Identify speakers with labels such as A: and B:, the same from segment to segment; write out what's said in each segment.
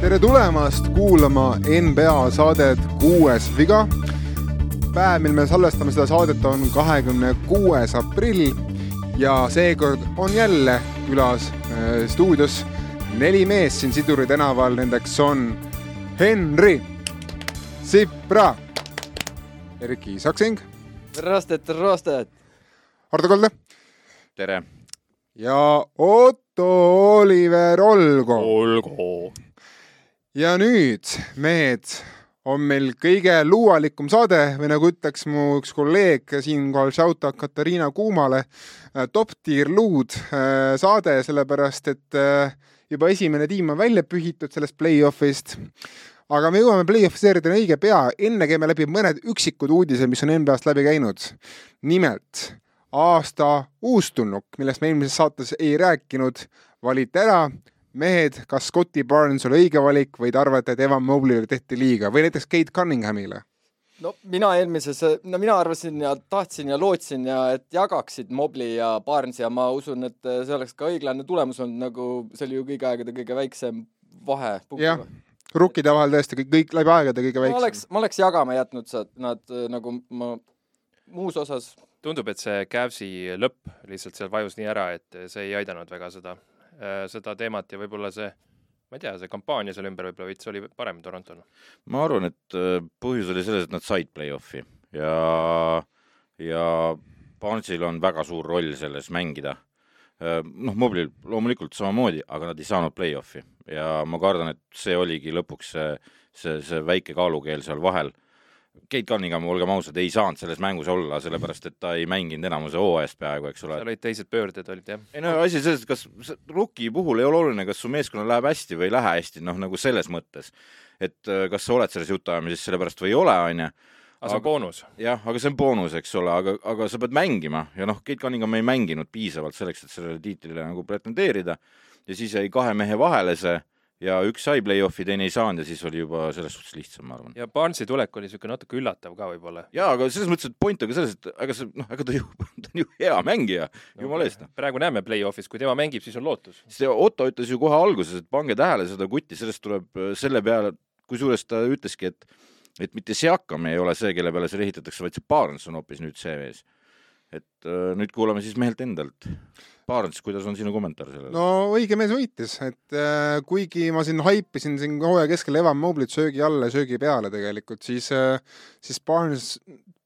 A: tere tulemast kuulama NBA saadet Kuues viga. päev, mil me salvestame seda saadet, on kahekümne kuues aprill ja seekord on jälle külas äh, stuudios neli meest siin Siduri tänaval, nendeks on Henri Sipra, Erki Saksing,
B: Rastet, rastet.
A: Hardo Kolde
C: tere!
A: ja Otto Oliver Olgo.
C: olgu!
A: ja nüüd, mehed, on meil kõige luualikum saade või nagu ütleks mu üks kolleeg siinkohal, shout out Katariina Kuumale, top tier luud äh, saade, sellepärast et äh, juba esimene tiim on välja pühitud sellest play-off'ist. aga me jõuame play-off'i seeriadeni õige pea, enne käime läbi mõned üksikud uudised, mis on NBA-st läbi käinud. nimelt aasta uustulnuk, millest me eelmises saates ei rääkinud, valiti ära mehed, kas Scotti Barnes oli õige valik või te arvate, et Evan Mobley'le tehti liiga või näiteks Kate Cunninghamile?
B: no mina eelmises, no mina arvasin ja tahtsin ja lootsin ja et jagaksid Mobley ja Barnes ja ma usun, et see oleks ka õiglane tulemus olnud, nagu see oli ju kõigi aegade kõige väiksem vahe.
A: jah, rukkide vahel tõesti kõik, kõik läbi aegade kõige väiksem.
B: ma oleks, ma oleks jagama jätnud sealt nad nagu ma muus osas.
C: Tundub, et see Cavsi lõpp lihtsalt seal vajus nii ära, et see ei aidanud väga seda Äh, seda teemat ja võib-olla see, ma ei tea, see kampaania seal ümber võib-olla veits oli parem Torontal.
D: ma arvan, et äh, põhjus oli selles, et nad said play-off'i ja, ja Barnesil on väga suur roll selles mängida. Äh, noh, Moblil loomulikult samamoodi, aga nad ei saanud play-off'i ja ma kardan, et see oligi lõpuks see, see, see väike kaalukeel seal vahel Keit Cunningham, olgem ausad, ei saanud selles mängus olla, sellepärast et ta ei mänginud enamuse hooajast peaaegu, eks ole.
C: seal olid teised pöörded olid jah.
D: ei no asi selles, et kas rookie puhul ei ole oluline, kas su meeskonnal läheb hästi või ei lähe hästi, noh nagu selles mõttes, et äh, kas sa oled selles jutuajamises sellepärast või ei ole, onju.
C: aga see on boonus.
D: jah, aga see on boonus, eks ole, aga, aga sa pead mängima ja noh, Keit Cunningham ei mänginud piisavalt selleks, et sellele tiitlile nagu pretendeerida ja siis jäi kahe mehe vahele see ja üks sai play-off'i, teine ei saanud ja siis oli juba selles suhtes lihtsam, ma arvan.
C: ja Barnesi tulek oli niisugune natuke üllatav ka võib-olla.
D: jaa, aga selles mõttes, et point on ka selles, et ega see, noh, ega ta ju, ta on ju hea mängija no,, jumala eest. Noh.
C: praegu näeme play-off'is, kui tema mängib, siis on lootus.
D: sest Otto ütles ju kohe alguses, et pange tähele seda kuti, sellest tuleb äh, selle peale, kusjuures ta ütleski, et et mitte Siakam ei ole see, kelle peale seal ehitatakse, vaid see Barnes on hoopis nüüd see mees. Et äh, nüüd kuulame siis mehelt endalt Barnes, kuidas on sinu kommentaar sellele?
A: no õige mees võitis, et äh, kuigi ma siin haipisin siin hooaja keskel Evan Mobley't söögi alla ja söögi peale tegelikult, siis äh,, siis Barnes,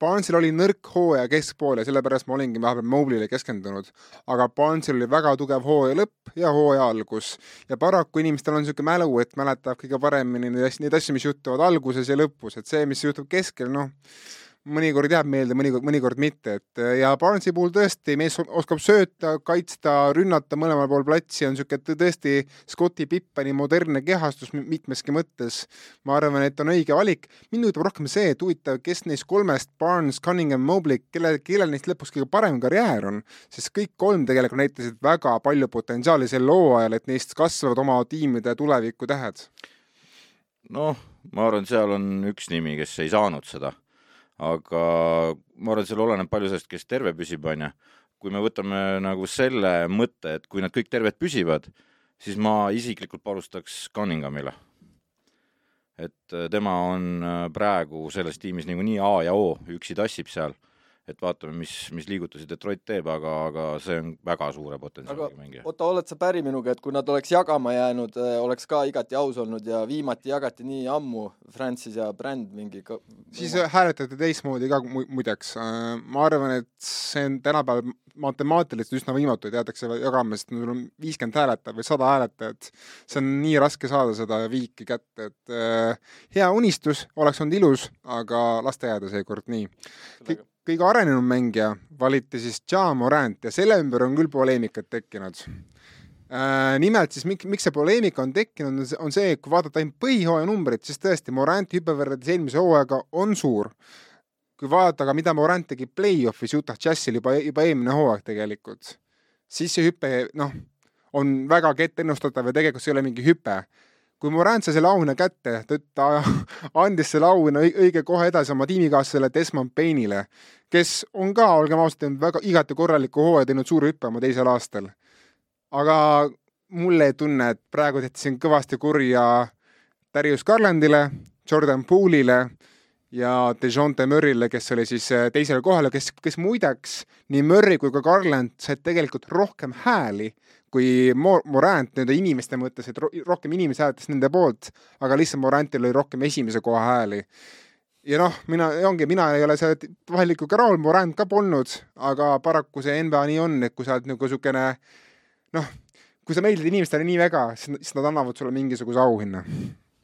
A: Barnesil oli nõrk hooaja keskpool ja sellepärast ma olingi vahepeal Mobley'le keskendunud. aga Barnesil oli väga tugev hooaja lõpp ja hooaja algus. ja paraku inimestel on niisugune mälu, et mäletab kõige paremini neid asju, neid asju, mis juhtuvad alguses ja lõpus, et see, mis juhtub keskel, noh mõnikord jääb meelde, mõnikord, mõnikord mitte, et ja Barnesi puhul tõesti mees oskab sööta, kaitsta, rünnata mõlemal pool platsi, on niisugune tõesti Scotti Pippani modernne kehastus mitmeski mõttes. ma arvan, et on õige valik. mind huvitab rohkem see, et huvitav, kes neist kolmest, Barnes, Cunningham, Mobley, kelle, kellel neist lõpuks kõige parem karjäär on, sest kõik kolm tegelikult näitasid väga palju potentsiaali sel hooajal, et neist kasvavad oma tiimide tuleviku tähed.
D: noh, ma arvan, seal on üks nimi, kes ei saanud seda aga ma arvan, seal oleneb palju sellest, kes terve püsib, on ju. kui me võtame nagu selle mõtte, et kui nad kõik terved püsivad, siis ma isiklikult panustaks Cunninghamile. et äh, tema on äh, praegu selles tiimis niikuinii A ja O, üksi tassib seal et vaatame, mis, mis liigutusi Detroit teeb, aga, aga see on väga suure potentsiaaliga mängija.
B: oota, oled sa päri minuga, et kui nad oleks jagama jäänud, äh, oleks ka igati aus olnud ja viimati jagati nii ammu, Francis ja Brand mingi ka...
A: siis hääletati teistmoodi ka muideks. Äh, ma arvan, et see on tänapäeval matemaatiliselt üsna võimatu, et jäetakse jagama, sest meil on viiskümmend hääletajat või sada hääletajat. see on nii raske saada seda viiki kätte, et äh, hea unistus, oleks olnud ilus, aga las ta jääda seekord nii kõige arenenum mängija valiti siis Ja Morant ja selle ümber on küll poleemikat tekkinud äh,. nimelt siis miks, miks see poleemika on tekkinud, on see, kui vaadata ainult põhihooaja numbrit, siis tõesti Moranti hüpe võrreldes eelmise hooajaga on suur. kui vaadata aga, mida Morant tegi play-off'is Utah Jazzil juba, juba eelmine hooaeg tegelikult, siis see hüpe noh, on väga kettennustatav ja tegelikult see ei ole mingi hüpe kui Morant sai selle auhinna kätte, ta, andis selle auhinna õige kohe edasi oma tiimikaaslasele Desmond Payne'ile, kes on ka, olgem ausad, teinud väga igati korraliku hooaja, teinud suure hüppe oma teisel aastal. aga mulle ei tunne, et praegu tehti siin kõvasti kurja Darius Garlandile, Jordan Poole'ile ja Dejounte Murry'le, kes oli siis äh, teisel kohal ja kes, kes muideks nii Murry kui ka Garland said tegelikult rohkem hääli kui Mo-, Morant nii-öelda inimeste mõttes, et ro rohkem inimesi hääletas nende poolt, aga lihtsalt Morantil oli rohkem esimese koha hääli. ja noh, mina, ongi, mina ei ole seal vahel ikka rahul, Morant ka polnud, aga paraku see NBA nii on, et kui sa oled nagu niisugune noh, kui sa meeldid inimestele nii väga, siis nad annavad sulle mingisuguse auhinna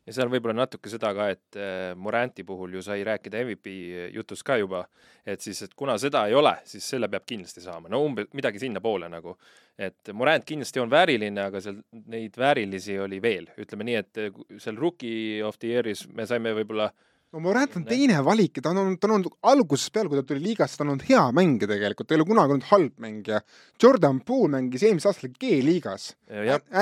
C: ja seal võib-olla natuke seda ka, et äh, Moranti puhul ju sai rääkida MVP jutus ka juba, et siis, et kuna seda ei ole, siis selle peab kindlasti saama, no umbes midagi sinnapoole nagu. et Morant kindlasti on vääriline, aga seal neid väärilisi oli veel, ütleme nii, et äh, seal Rookie of the Year'is me saime võib-olla äh,
A: no Morant on teine valik ja ta on olnud, ta on olnud algusest peale, kui ta tuli liigasse, ta on olnud hea mängija tegelikult, ta ei ole kunagi olnud halb mängija. Jordan Poole mängis eelmisel aastal G-liigas.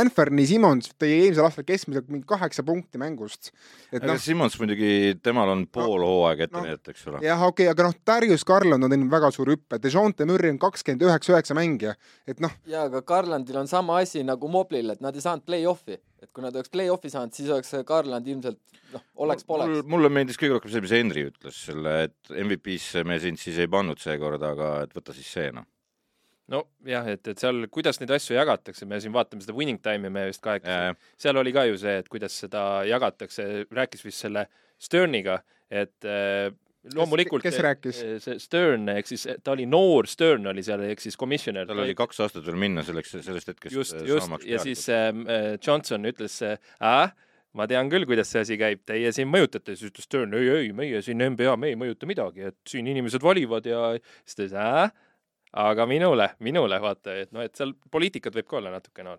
A: Anthony Simmons tõi eelmisel aastal keskmiselt mingi kaheksa punkti mängust.
D: aga no, Simmons muidugi, temal on pool no, hooaega ette no, näidata, eks ole.
A: jah, okei okay,, aga noh, Darius Garland on teinud väga suure hüppe, Dejounte Murry on kakskümmend üheksa, üheksa mängija, et noh.
B: jaa, aga Garlandil on sama asi nagu Moblil, et nad ei saanud play-off'i et kui nad oleks play-off'i saanud, siis oleks Garland ilmselt noh, oleks-poleks.
D: mulle meeldis kõige rohkem see, mis Henry ütles, selle, et MVP-sse me sind siis ei pannud seekord, aga et võta siis see, noh.
C: Nojah, et, et seal, kuidas neid asju jagatakse, me siin vaatame seda winning time'i me vist kahekesi, seal oli ka ju see, et kuidas seda jagatakse, rääkis vist selle Sterniga, et äh, loomulikult
A: kes rääkis?
C: Eh, see Stern, ehk siis ta oli noor, Stern oli seal, ehk siis commissioner.
D: tal oli kaks aastat veel minna selleks, sellest hetkest
C: just, eh, just, ja pealt. siis äh, Johnson ütles äh,, ma tean küll, kuidas see asi käib, teie siin mõjutate, siis ütles Stern, ei, ei, meie siin NBA, me ei mõjuta midagi, et siin inimesed valivad ja siis ta ütles äh, aga minule, minule vaata, et noh, et seal poliitikat võib ka olla natukene no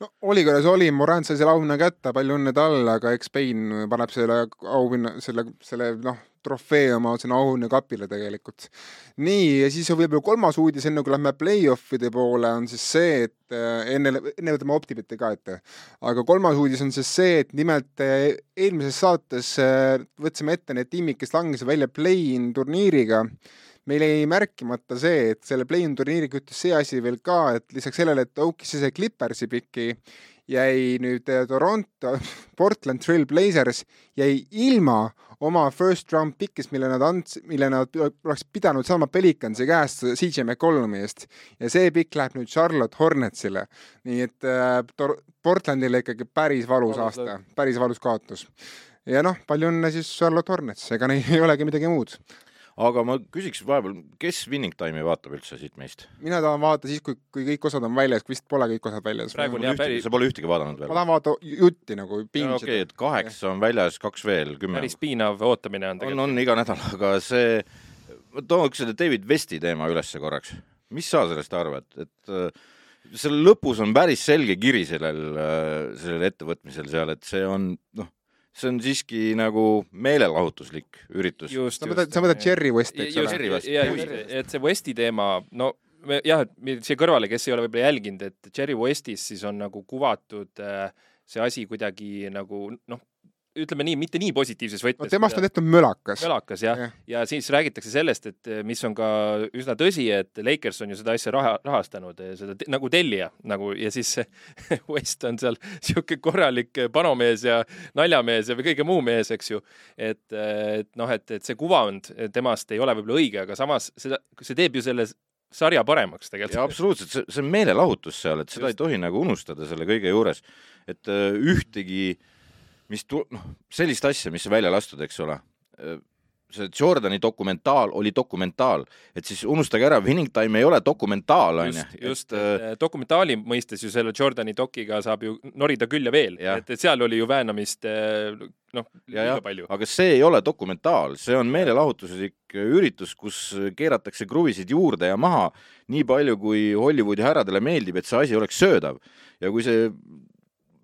A: no oli kuidas oli, Morant sai selle auhinna kätte, palju õnne talle, aga eks Payne paneb selle auhinna, selle, selle noh, trofee oma sinna auhinnakapile tegelikult. nii, ja siis võib-olla kolmas uudis, enne kui lähme play-off'ide poole, on siis see, et äh, enne, enne võtame Optibeti ka ette. aga kolmas uudis on siis see, et nimelt äh, eelmises saates äh, võtsime ette need tiimid, kes langesid välja play-in turniiriga meil jäi märkimata see, et selle play-in turniiriga ütles see asi veel ka, et lisaks sellele, et Oakisse see Clippersi piki jäi nüüd äh, Toronto, Portland Trail Blazers jäi ilma oma first round pick'ist, mille nad andsid, mille nad oleks pidanud saama Pelicansi käest CJ McCollumi eest. ja see pikk läheb nüüd Charlotte Hornetsile. nii et äh, Portlandile ikkagi päris valus aasta, päris valus kaotus. ja noh, palju õnne siis Charlotte Hornets, ega neil ei olegi midagi muud
D: aga ma küsiks vahepeal, kes Winning Time'i vaatab üldse siit meist?
A: mina tahan vaadata siis, kui, kui kõik osad on väljas, vist pole kõik osad väljas.
C: praegu on jah päris.
D: sa pole ühtegi vaadanud veel?
A: ma tahan vaadata jutti nagu.
D: okei okay,, et kaheksa on väljas, kaks veel, kümme.
C: päris piinav ootamine on
D: tegelikult. on, on iga nädal, aga see, ma tooks selle David Westi teema ülesse korraks. mis sa sellest arvad, et äh, selle lõpus on päris selge kiri sellel, äh, sellel ettevõtmisel seal, et see on noh, see on siiski nagu meelelahutuslik üritus.
A: sa mõtled, sa mõtled Cherry Westi, eks ole?
C: jaa, et see Westi teema, no jah, et siia kõrvale, kes ei ole võib-olla jälginud, et Cherry Westis siis on nagu kuvatud äh, see asi kuidagi nagu noh, ütleme nii, mitte nii positiivses võtmes.
A: no temast on tehtud mölakas.
C: mölakas jah ja., ja siis räägitakse sellest, et eh, mis on ka üsna tõsi, et Lakers on ju seda asja raha, rahastanud, eh, seda nagu tellija nagu ja siis West on seal niisugune korralik panomees ja naljamees ja kõige muu mees, eks ju. et, eh, et noh, et, et see kuvand temast ei ole võib-olla õige, aga samas seda, see teeb ju selle sarja paremaks tegelikult.
D: absoluutselt, see, see on meelelahutus seal, et seda Just. ei tohi nagu unustada selle kõige juures, et ühtegi uh, mis tu-, noh, sellist asja, mis välja lastud, eks ole, see Jordani dokumentaal oli dokumentaal, et siis unustage ära, Winning Time ei ole dokumentaal, on
C: ju. just, just, äh, dokumentaali mõistes ju selle Jordani dokiga saab ju norida küll ja veel, et, et seal oli ju väänamist äh, noh, liiga palju.
D: aga see ei ole dokumentaal, see on meelelahutuslik üritus, kus keeratakse kruvisid juurde ja maha nii palju, kui Hollywoodi härradele meeldib, et see asi oleks söödav. ja kui see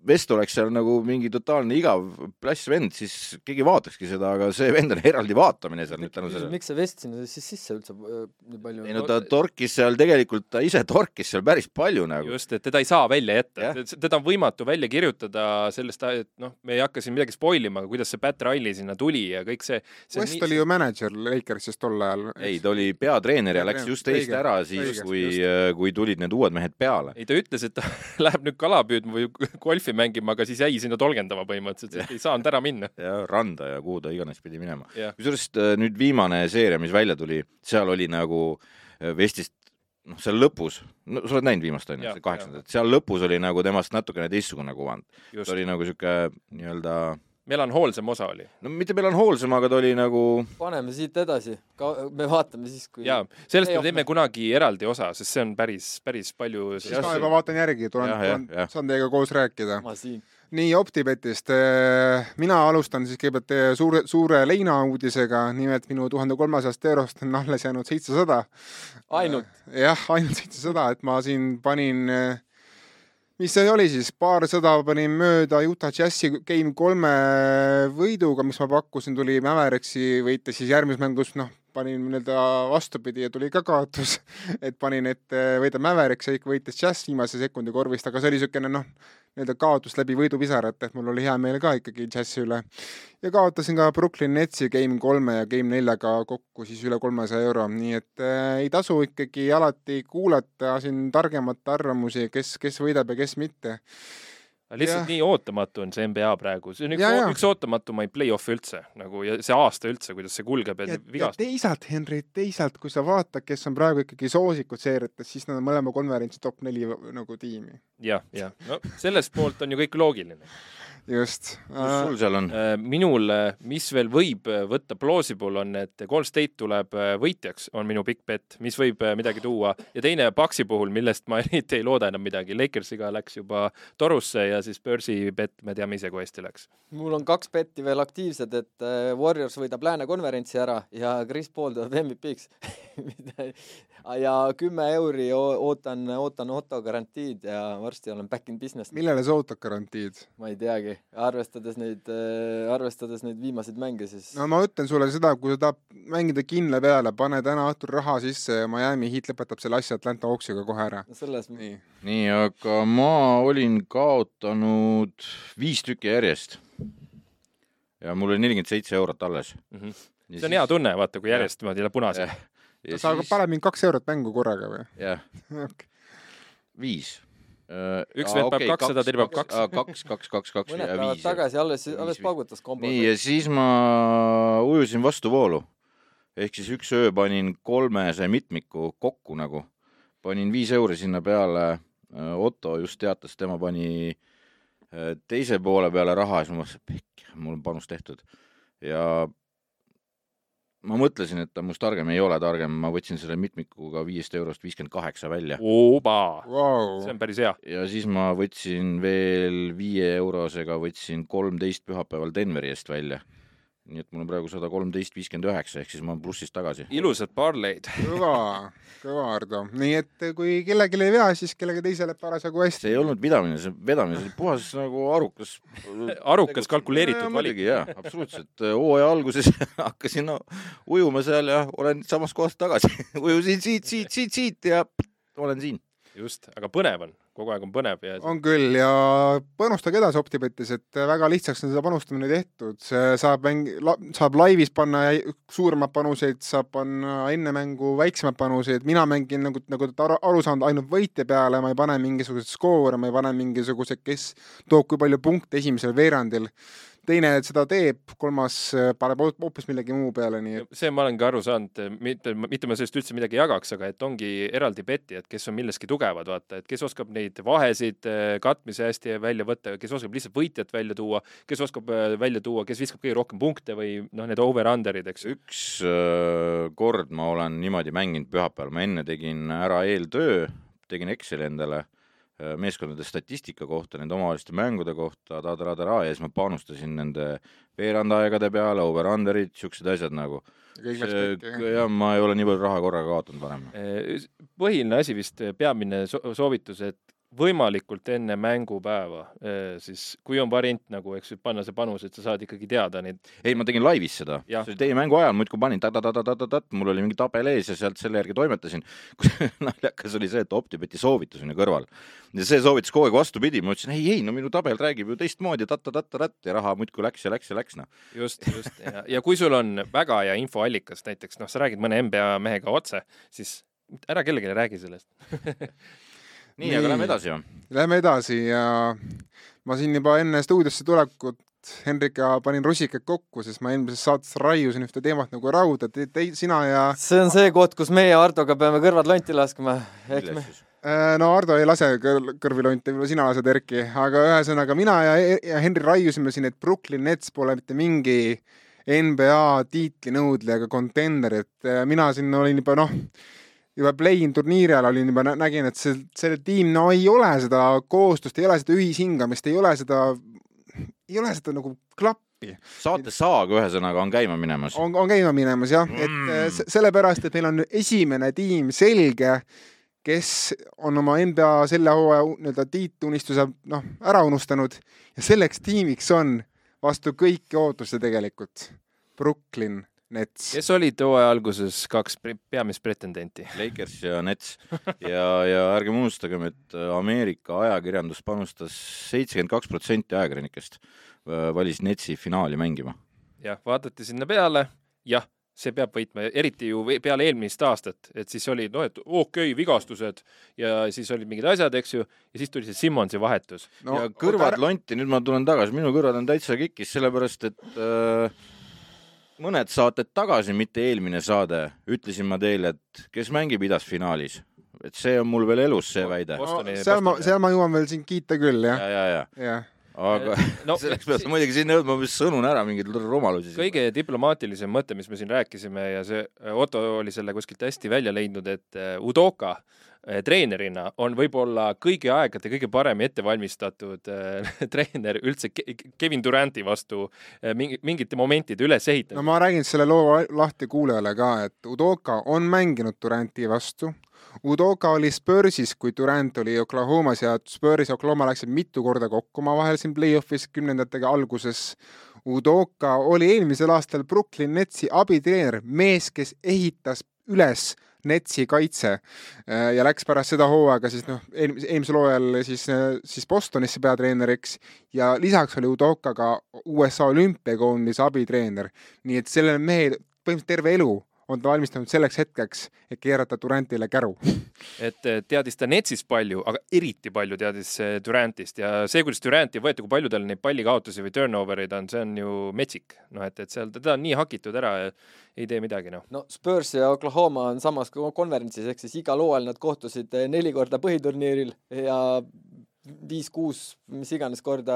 D: Vest oleks seal nagu mingi totaalne igav plass vend, siis keegi vaatakski seda, aga see vend on eraldi vaatamine seal nüüd tänu sellele.
B: miks see vest sinna siis sisse üldse äh, nii palju
D: ei no ta torkis seal tegelikult, ta ise torkis seal päris palju nagu.
C: just, et teda ei saa välja jätta teda on võimatu välja kirjutada sellest, et noh, me ei hakka siin midagi spoil ima, aga kuidas see Pat Riley sinna tuli ja kõik see, see.
A: West oli ju mänedžer Lakersis tol ajal.
D: ei, ta oli peatreener ja läks just eest ära siis, kui
C: just.,
D: kui tulid need uued mehed peale.
C: ei, ta ütles, et ta läheb nüüd kala püüdma või golfi mängima, aga siis jäi sinna tolgendama põhimõtteliselt, ei saanud ära minna.
D: ja randa ja kuhu ta iganes pidi minema. kusjuures äh, nüüd viimane seeria, mis välja tuli, seal oli nagu äh, Vestist noh, seal lõpus, no sa oled näinud viimast onju kaheksandat, seal lõpus oli nagu temast natukene teistsugune kuvand. ta. oli nagu sihuke nii-öelda,
C: melanhoolsem osa oli.
D: no mitte melanhoolsem, aga ta oli nagu
B: paneme siit edasi, ka me vaatame siis, kui
C: jaa, sellest
B: Ei,
C: me teeme kunagi eraldi osa, sest see on päris, päris palju.
A: siis ma juba vaatan järgi, tulen saan teiega koos rääkida.
B: ma siin.
A: nii Optibetist, mina alustan siis kõigepealt teie suure, suure leina uudisega, nimelt minu tuhande kolmesajast eurost on alles jäänud seitsesada.
B: ainult,
A: jah, ainult seitsesada, et ma siin panin, mis see oli siis, paarsada panin mööda Utah Jazzi Game kolme võiduga, mis ma pakkusin, tuli Mavericksi võita siis järgmises mängus, noh, panin nii-öelda vastupidi ja tuli ka kaotus. et panin, et eh, võidab Mavericks ja ikka võitis Jazz viimase sekundi korvist, aga see oli niisugune noh, nii-öelda kaotus läbi võidupisarate, et mul oli hea meel ka ikkagi Jazzi üle ja kaotasin ka Brooklyn Netsi Game kolme ja Game neljaga kokku siis üle kolmesaja euro, nii et äh, ei tasu ikkagi alati kuulata siin targemate arvamusi, kes, kes võidab ja kes mitte.
C: Lihtsalt
A: Jah.
C: nii ootamatu on see NBA praegu, see on üks,
A: Ja, ja.
C: üks ootamatumaid play-off'e üldse nagu ja see aasta üldse, kuidas see kulgeb ja,
A: ja,
C: ja
A: ja teisalt, Henri, teisalt, kui sa vaatad, kes on praegu ikkagi soosikud seeriates, siis nad on mõlema konverentsi top neli nagu tiimi.
C: jah, jah, no sellest poolt on ju kõik loogiline.
A: just.
D: kus sul seal on?
C: Äh, minul, mis veel võib äh, võtta plausible, on, et Golden State tuleb äh, võitjaks, on minu big bet, mis võib äh, midagi tuua ja teine Paxi puhul, millest ma eriti ei looda enam midagi, Lakersiga läks juba torusse ja siis börsi bet, me teame ise, kui hästi läks.
B: mul on kaks betti veel aktiivsed, et äh, Warriors võidab Lääne konverentsi ära ja Chris Paul tuleb MVP-ks. ja kümme euri oo- ootan, ootan Otto garantiid ja varsti olen back in business.
A: millele sa ootad garantiid?
B: ma ei teagi, arvestades neid, arvestades neid viimaseid mänge, siis
A: no ma ütlen sulle seda, kui sa tahad mängida kindla peale, pane täna õhtul raha sisse ja Miami Heat lõpetab selle asja Atlanta Hawksiga kohe ära.
B: no selles,
A: nii,
D: nii, aga ma olin kaotanud viis tükki järjest. ja mul oli nelikümmend seitse eurot alles.
C: Mhm. see on hea tunne, vaata, kui järjest niimoodi läheb punaseks.
A: Sa siis... paned mind kaks eurot mängu korraga või?
D: jah, viis.
C: Üks vend paneb 200, teine paneb kaks.
D: kaks, kaks, kaks, kaks ja viis.
B: tagasi alles, alles paugutas kombo.
D: nii, ja siis ma ujusin vastuvoolu. ehk siis üks öö panin kolmese mitmiku kokku nagu. panin viis euri sinna peale. Otto just teatas, tema pani äh, teise poole peale raha ja siis ma mõtlesin, et pekk, mul on panus tehtud. ja ma mõtlesin, et ta must targem ei ole targem, ma võtsin selle mitmikuga viiest eurost viiskümmend kaheksa välja
C: oba,
A: Vau
C: see on päris hea.
D: ja siis ma võtsin veel viie eurosega võtsin kolmteist pühapäeval Denveri eest välja. Nii et mul on praegu sada kolmteist viiskümmend üheksa ehk siis ma olen plussis tagasi.
C: ilusad parleid.
A: kõva, kõva, Ardo. nii et kui kellelgi ei vea, siis kellegi teisele parasjagu hästi.
D: see ei olnud pidamine, see vedamine, see oli puhas nagu arukas.
C: arukas kalkuleeritud valik.
D: muidugi jaa, absoluutselt. hooaja alguses hakkasin no, ujuma seal ja olen samas kohas tagasi. ujusin siit, siit, siit, siit ja olen siin.
C: just, aga põnev on, kogu aeg on põnev ja
A: on küll ja panustage edasi Optibetis, et väga lihtsaks on seda panustamine tehtud, saab mäng, saab laivis panna suuremaid panuseid, saab panna enne mängu väiksemaid panuseid, mina mängin nagu, nagu te olete aru, saanud, ainult võitja peale, ma ei pane mingisuguseid skoore, ma ei pane mingisuguseid, kes toob kui palju punkte esimesel veerandil. Teine seda teeb, kolmas äh, paneb hoop- hoopis millegi muu peale, nii et
C: see ma olen ka aru saanud, mitte, mitte ma sellest üldse midagi jagaks, aga et ongi eraldi beti, et kes on milleski tugevad, vaata, et kes oskab neid vahesid eh, katmisi hästi välja võtta, kes oskab lihtsalt võitjat välja tuua, kes oskab eh, välja tuua, kes viskab kõige rohkem punkte või noh, need over-under'id, eks
D: üks äh, kord ma olen niimoodi mänginud pühapäeval, ma enne tegin ära eeltöö, tegin Exceli endale äh, meeskondade statistika kohta, nende omavaheliste mängude kohta, ta-ta-ta-ta ja siis ma panustasin nende veerandaegade peale, over-under'id, siuksed asjad nagu.
A: pekki.
D: jah, ma ei ole nii palju raha korraga kaotanud varem.
C: põhiline asi vist, peamine so soovitus, et võimalikult enne mängupäeva, siis kui on variant nagu, eks ju, panna see panus, et sa saad ikkagi teada neid.
D: ei, ma tegin laivis seda, teie mängu ajal, muudkui panin ta-ta-ta-ta-ta-ta, mul oli mingi tabel ees ja sealt selle järgi toimetasin. naljakas oli see, et Optibeti soovitus on ju kõrval ja see soovitas kogu aeg vastupidi, ma ütlesin ei, ei, no minu tabel räägib ju teistmoodi ta-ta-ta-ta-tat ja raha muudkui läks ja läks ja läks, noh.
C: just, just ja, ja kui sul on väga hea infoallikas, näiteks noh, sa räägid mõne NBA mehega otse, siis ära kellelegi räägi sellest
D: nii, nii., aga lähme edasi või?
A: Lähme edasi ja ma siin juba enne stuudiosse tulekut Henrika panin rusikad kokku, sest ma eelmises saates raiusin ühte teemat nagu rauda, te, sina ja
B: see on see koht, kus meie Hardoga peame kõrvad lonti laskma, me
A: äh, no Ardo ei lase kõr kõrvi lonti, võib-olla sina lased Erki, aga ühesõnaga mina ja, ja Henri raiusime siin, et Brooklyn Nets pole mitte mingi NBA tiitlinõudlejaga kontender, et äh, mina siin olin juba noh, juba play-in turniiri ajal olin juba, nägin, et see, see tiim, no ei ole seda koostust, ei ole seda ühishingamist, ei ole seda, ei ole seda nagu klappi.
D: saate saag ühesõnaga on käima minemas.
A: on, on käima minemas jah mm., et äh, sellepärast, et meil on esimene tiim selge, kes on oma NBA selle hooaja nii-öelda tiitunistuse noh, ära unustanud ja selleks tiimiks on vastu kõiki ootusi tegelikult Brooklyn Nets.
C: kes olid hooaja alguses kaks peamist pretendenti?
D: Lakers ja Nets ja, ja ärgem unustagem, et äh, Ameerika ajakirjandus panustas seitsekümmend kaks protsenti ajakirjanikest äh, valis Netsi finaali mängima.
C: jah, vaadati sinna peale, jah, see peab võitma, eriti ju peale eelmist aastat, et siis oli noh, et okei okay,, vigastused ja siis olid mingid asjad, eks ju, ja siis tuli see Simmonsi vahetus
D: no,. ja kõrvad lonti, nüüd ma tulen tagasi, minu kõrvad on täitsa kikis, sellepärast et äh, mõned saated tagasi, mitte eelmine saade, ütlesin ma teile, et kes mängib idasfinaalis, et see on mul veel elus, see väide.
A: No, seal ma, seal ma jõuan veel sind kiita küll, jah.
D: ja, ja, ja, ja. ja aga no, selleks peab muidugi sinna jõudma, mis sõnun ära mingeid rumalusi.
C: kõige diplomaatilisem mõte, mis me siin rääkisime ja see Otto oli selle kuskilt hästi välja leidnud, et äh, Udoka Eh, treenerina on võib-olla kõigi aegade kõige parem ettevalmistatud äh, treener üldse Ke Kevin Duranti vastu äh, mingi, mingite momentide ülesehitamisel.
A: no ma räägin selle loo lahti kuulajale ka, et Udoka on mänginud Duranti vastu. Udoka oli Spursis, kui Durant oli Oklahomas ja Spurs ja Oklahoma läksid mitu korda kokku omavahel siin play-off'is kümnendatega alguses. Udoka oli eelmisel aastal Brooklyn Netsi abitreener, mees, kes ehitas üles Netsi kaitse äh, ja läks pärast seda hooaega siis noh, eelmisel hooajal siis, äh, siis Bostonisse peatreeneriks ja lisaks oli Udoka ka USA olümpiakoondise abitreener. nii et sellel mehel põhimõtteliselt terve elu on ta valmistunud selleks hetkeks, et keerata Durantile käru.
C: et teadis ta Netsist palju, aga eriti palju teadis Durantist ja see, kuidas Duranti võeti, kui palju tal neid pallikaotusi või turnover eid on, see on ju metsik. noh, et, et seal teda on nii hakitud ära ja ei tee midagi, noh.
B: no Spurs ja Oklahoma on samas konverentsis, ehk siis igal hooajal nad kohtusid neli korda põhiturniiril ja viis-kuus, mis iganes korda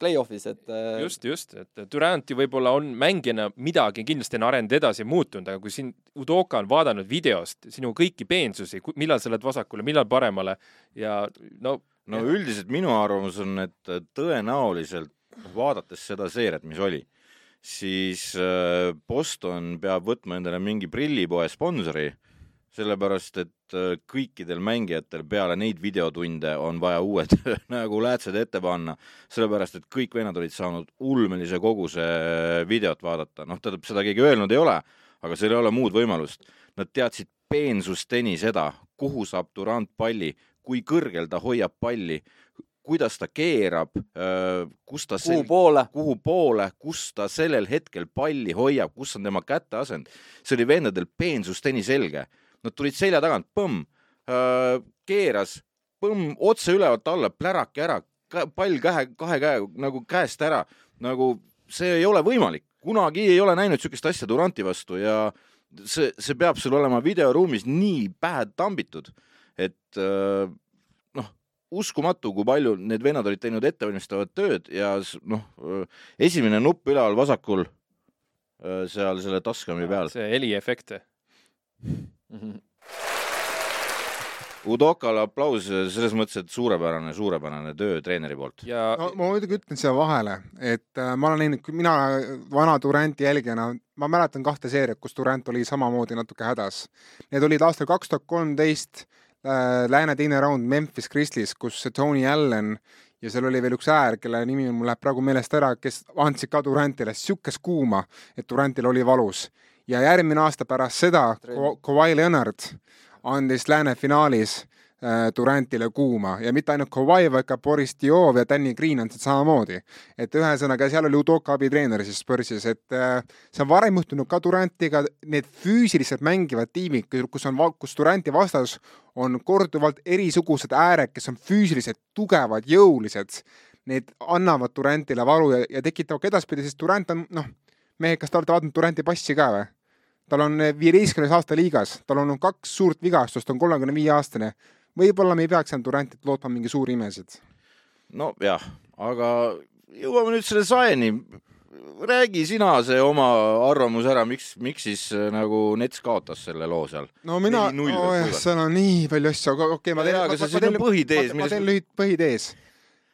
B: play-off'is, et.
C: Äh, just, just, et Durant ju võib-olla on mängijana midagi kindlasti on arenenud edasi, muutunud, aga kui siin Udoka on vaadanud videost sinu kõiki peensusi, millal sa lähed vasakule, millal paremale ja no.
D: no ja. üldiselt minu arvamus on, et tõenäoliselt vaadates seda seeriat, mis oli, siis äh, Boston peab võtma endale mingi prillipoe sponsori sellepärast et äh, kõikidel mängijatel peale neid videotunde on vaja uued nagu läätsed ette panna, sellepärast et kõik vennad olid saanud ulmelise koguse äh, videot vaadata, noh, tähendab, seda keegi öelnud ei ole, aga seal ei ole muud võimalust. Nad teadsid peensusteni seda, kuhu saab Durand palli, kui kõrgel ta hoiab palli, kuidas ta keerab, äh, kus ta
B: kuhu poole,
D: kuhu poole, kus ta sellel hetkel palli hoiab, kus on tema käteasend. see oli vendadel peensusteni selge nad tulid selja tagant, põmm, äh, keeras, põmm, otse ülevalt alla, plärake ära, pall käe, kahe käe nagu käest ära, nagu see ei ole võimalik, kunagi ei ole näinud niisugust asja Duranti vastu ja see, see peab sul olema videoruumis nii pähe tambitud, et äh, noh, uskumatu, kui palju need vennad olid teinud ettevalmistavat tööd ja noh, esimene nupp üleval vasakul seal selle Tascami peal.
C: see heliefekt
D: mm. -hmm. Udokale aplaus selles mõttes, et suurepärane, suurepärane töö treeneri poolt.
A: ja no, ma muidugi ütlen siia vahele, et äh, ma olen näinud, mina vana Duranti jälgijana, ma mäletan kahte seeriat, kus Durant oli samamoodi natuke hädas. Need olid aastal kaks tuhat kolmteist äh, lääne teine raund Memphis Grizzlies, kus see Tony Allen ja seal oli veel üks äär, kelle nimi mul läheb praegu meelest ära, kes andsid ka Durantile siukest kuuma, et Durantil oli valus. ja järgmine aasta pärast seda Ka- Kawhi Leonard andis lääne finaalis Durantile kuuma ja mitte ainult Kawhi, vaid ka Boris Diov ja Danny Green andsid samamoodi. et ühesõnaga, seal oli Udoka abitreener siis Spursis, et äh, see on varem juhtunud ka Durantiga, need füüsiliselt mängivad tiimid, kus on, kus Duranti vastas on korduvalt erisugused ääred, kes on füüsiliselt tugevad, jõulised. Need annavad Durantile valu ja, ja tekitavad ka edaspidi, sest Durant on noh, mehed, kas te olete vaadanud Duranti passi ka või? tal on viieteistkümnes aasta liigas, tal on kaks suurt vigastust, on kolmekümne viie aastane. Võib-olla me ei peaks enam Durantit lootma mingi suuri imesid.
D: nojah, aga jõuame nüüd selle saeni. räägi sina see oma arvamus ära, miks, miks siis äh, nagu Nets kaotas selle loo seal?
A: no mina,
D: 4-0 või
A: oh, seal on nii palju asju, aga okei okay,, ma teen
D: aga see- on põhitees,
A: ma, teen lühid põhitees.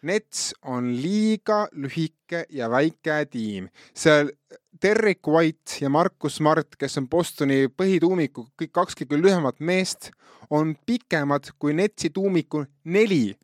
A: Nets on liiga lühike ja väike tiim, seal Derek White ja Markus Smart, kes on Bostoni põhituumiku kõik kaks kõige lühemat meest, on pikemad kui Netsi tuumiku neli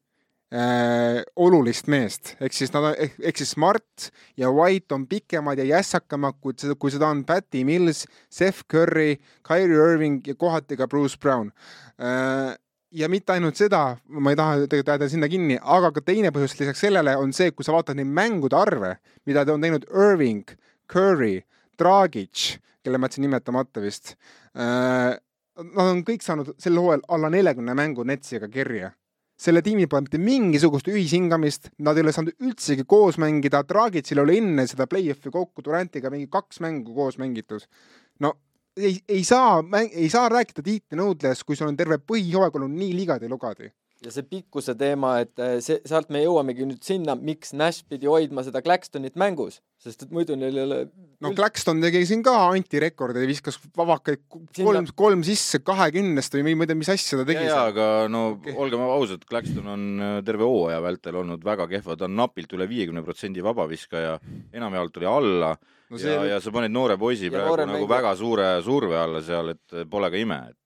A: äh, olulist meest, ehk siis nad on, ehk siis Smart ja White on pikemad ja jässakamad, kui seda, kui seda on Patty Mills, Steph Curry, Kyrie Irving ja kohati ka Bruce Brown äh,. Ja mitte ainult seda, ma ei taha tegelikult jääda sinna kinni, aga ka teine põhjus lisaks sellele on see, kui sa vaatad neid mängude arve, mida ta on teinud Irving, Curry, Dragic, kelle ma jätsin nimetamata vist äh,. Nad on kõik saanud sel hooajal alla neljakümne mängu Netsiga kirja selle tiimi pole mitte mingisugust ühishingamist, nad ei ole saanud üldsegi koos mängida, Dragicil oli enne seda play-off'i kokku Durantiga mingi kaks mängu koos mängitud. no ei, ei saa, ei saa rääkida tiitlinõudlejast, kui sul on terve põhihooaeg olnud nii ligadi-lugadi.
B: Ja see pikkuse teema, et äh, see, sealt me jõuamegi nüüd sinna, miks Nash pidi hoidma seda Claxtonit mängus, sest et muidu neil ei ole
A: no Claxton tegi siin ka antirekordi, viskas vabakaid
B: Sinna-
A: kolm, kolm sisse kahekümnest või ma ei tea, mis asja ta tegi
D: ja,
A: seal.
D: aga no okay. olgem ausad, Claxton on äh, terve hooaja vältel olnud väga kehva, ta on napilt üle viiekümne protsendi vabaviskaja, enamjaolt tuli alla
A: no see
D: ja, ja sa paned noore poisi
B: Ja
D: praegu nagu
B: mängija-
D: väga suure surve alla seal, et äh, pole ka ime, et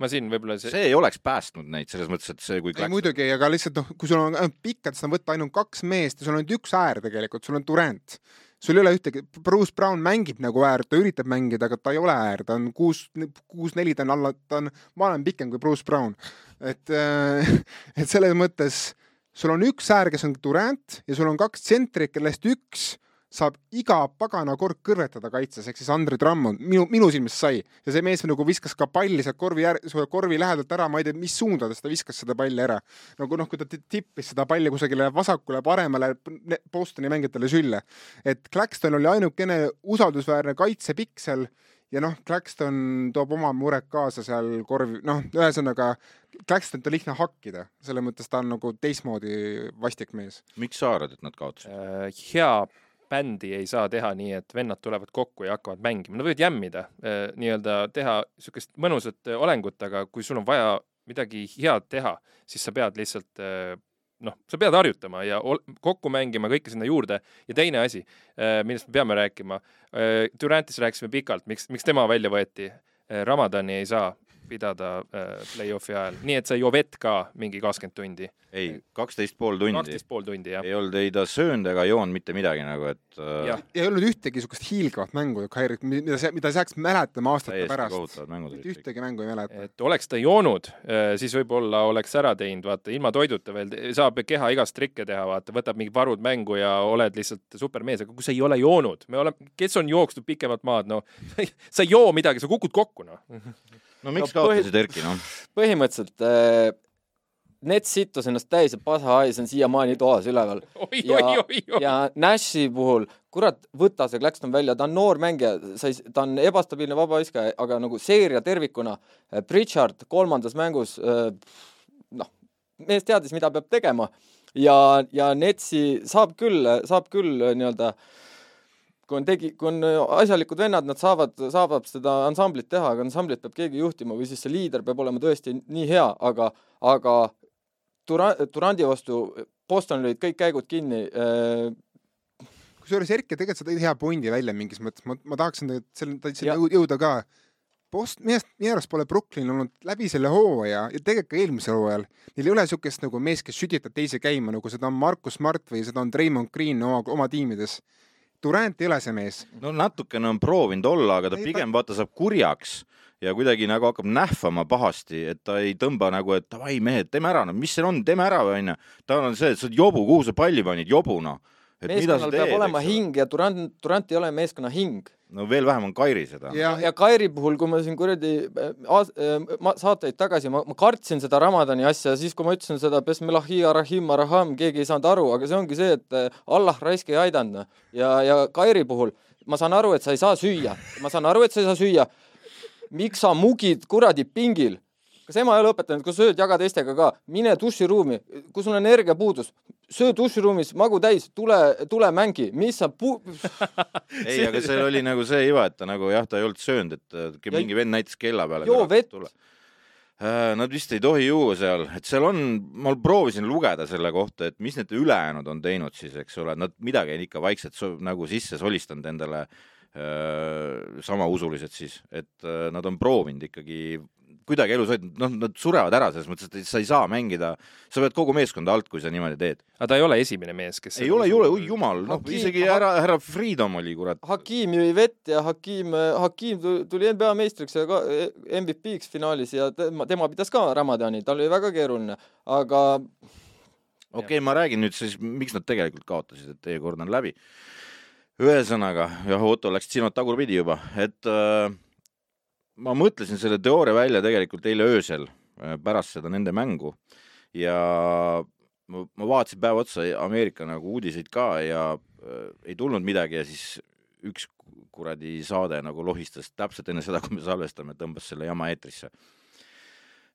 C: ma siin võib-olla see,
D: see ei oleks päästnud neid selles mõttes, et see, kui
A: ei muidugi, aga lihtsalt noh, kui sul on pikkad, siis on võtta ainult kaks meest ja sul on ainult üks äär tegelikult, sul on Durant. sul ei ole ühtegi, Bruce Brown mängib nagu äär, ta üritab mängida, aga ta ei ole äär, ta on kuus, kuus-neli, ta on alla, ta on, ma olen pikem kui Bruce Brown. et, et selles mõttes sul on üks äär, kes on Durant ja sul on kaks tsentrit, kellest üks saab iga pagana kord kõrvetada kaitses, ehk siis Andre Drummond minu, minu silmis sai ja see mees nagu viskas ka palli sealt korvi äär-, korvi lähedalt ära, ma ei tea, mis suundades ta viskas seda palli ära nagu noh, kui ta ti- tippis seda palli kusagile vasakule, paremale Bostoni mängijatele sülle. et Claxton oli ainukene usaldusväärne kaitsepikk seal ja noh, Claxton toob oma mured kaasa seal korvi, noh, ühesõnaga Claxtonit on lihtne hakkida, selles mõttes ta on nagu teistmoodi vastik mees.
D: miks sa arvad, et nad kaotasid?
C: äh, hea bändi ei saa teha nii, et vennad tulevad kokku ja hakkavad mängima, nad võivad jämmida äh,, nii-öelda teha niisugust mõnusat äh, olengut, aga kui sul on vaja midagi head teha, siis sa pead lihtsalt äh, noh, sa pead harjutama ja kokku mängima kõike sinna juurde ja teine asi, millest me peame rääkima, Durantist rääkisime pikalt, miks, miks tema välja võeti. Ramadani ei saa pidada äh, play-off'i ajal, nii et sai Jovet ka mingi kakskümmend tundi,
D: ei, kaksteist pool tundi
C: kaksteist pool tundi jah.
D: ei olnud ei ta söönud ega joonud mitte midagi nagu, et äh,
A: ja ei olnud ühtegi niisugust hiilgavat mängu, mida, mida sa jääks mäletama aastate pärast. mitte ühtegi mängu ei mäleta.
C: et oleks ta joonud, siis võib-olla oleks ära teinud, vaata ilma toiduta veel saab keha igast trikke teha, vaata võtab mingid varud mängu ja oled lihtsalt supermees, aga kui sa ei ole joonud, me oleme, kes on jooksnud pikemat maad, no sa ei joo midagi, sa kukud kokku noh.
D: no miks
B: No põhi-
D: kaotasid Erki, noh?
B: põhimõtteliselt äh, Nets sittus ennast täis ja Pasa Hais on siiamaani toas üleval.
C: oi,
B: ja
C: oi, oi, oi.
B: ja Nashi puhul, kurat, võta see Claxton välja, ta on noor mängija, sa ei, ta on ebastabiilne vabaviskaja, aga nagu seeria tervikuna, Pritchard kolmandas mängus, noh, mees teadis, mida peab tegema ja, ja Netsi saab küll, saab küll äh, nii-öelda kui on tegi, kui on asjalikud vennad, nad saavad, saavad seda ansamblit teha, aga ansamblit peab keegi juhtima või siis see liider peab olema tõesti nii hea, aga, aga Dura-, Durandi vastu Bostonil olid kõik käigud kinni äh,
A: kusjuures Erki tegelikult sa tõid hea pointi välja mingis mõttes, ma, ma tahaksin selle,
B: Ja-
A: jõuda ka. Post-, minu arust, minu arust pole Brooklyn olnud läbi selle hooaja ja tegelikult ka eelmisel hooajal, neil ei ole niisugust nagu meest, kes sütitab teise käima, nagu seda on Markus Smart või seda on Raymond Green oma, oma tiimides. Durant ei ole see mees.
D: no natukene on proovinud olla, aga ta
A: Ei,
D: pigem vaata saab kurjaks ja kuidagi nagu hakkab nähvama pahasti, et ta ei tõmba nagu, et davai mehed, teeme ära, no mis see on, teeme ära, onju. tal on see, et sa oled jobu, kuhu sa palli panid, jobu et mida sa
B: meeskonnal
D: teed,
B: peab olema hing ja Durant, Durant ei ole meeskonna hing.
D: No veel vähem on Kairi seda.
A: ja,
B: ja Kairi puhul, kui ma siin kuradi äh, äh, saateid tagasi, ma, ma kartsin seda Ramadani asja, siis kui ma ütlesin seda Besmelahi Arahim Araham, keegi ei saanud aru, aga see ongi see, et äh, Allah raisk ei aidanud. ja, ja Kairi puhul ma saan aru, et sa ei saa süüa, ma saan aru, et sa ei saa süüa. miks sa mugid kuradi pingil? Kas ema ei ole õpetanud, kui sööd, jaga teistega ka, mine duširuumi, kui sul on energiapuudus, söö duširuumis magu täis, tule, tule mängi, mis sa pu-,
D: ei, aga seal oli nagu see iva, et ta nagu jah, ta ei olnud söönud, et äh,
B: Ja-
D: mingi vend näitas kella peale.
B: joo vett..
D: Nad vist ei tohi juua seal, et seal on, ma proovisin lugeda selle kohta, et mis need ülejäänud on teinud siis, eks ole, nad midagi on ikka vaikselt so, nagu sisse solistanud endale äh, samausulised siis, et äh, nad on proovinud ikkagi kuidagi elus hoida, noh, nad surevad ära selles mõttes, et sa ei saa mängida, sa pead kogu meeskonda alt, kui sa niimoodi teed.
C: aga ta ei ole esimene mees, kes
D: ei ole, ei ole, oi jumal, noh isegi härra, härra Freedom oli kurat.
B: Hakim jõi vett ja Hakim, Hakim tu- tuli NBA meistriks ja ka MVP-ks finaalis ja tema, tema pidas ka Ramadani, tal oli väga keeruline, aga
D: okei okay,, ma räägin nüüd siis, miks nad tegelikult kaotasid, et teie kord on läbi. ühesõnaga, jah, Otto läks silmad tagurpidi juba, et äh, ma mõtlesin selle teooria välja tegelikult eile öösel äh, pärast seda nende mängu ja ma, ma vaatasin päev otsa Ameerika nagu uudiseid ka ja äh, ei tulnud midagi ja siis üks kuradi saade nagu lohistas täpselt enne seda, kui me salvestame, tõmbas selle jama eetrisse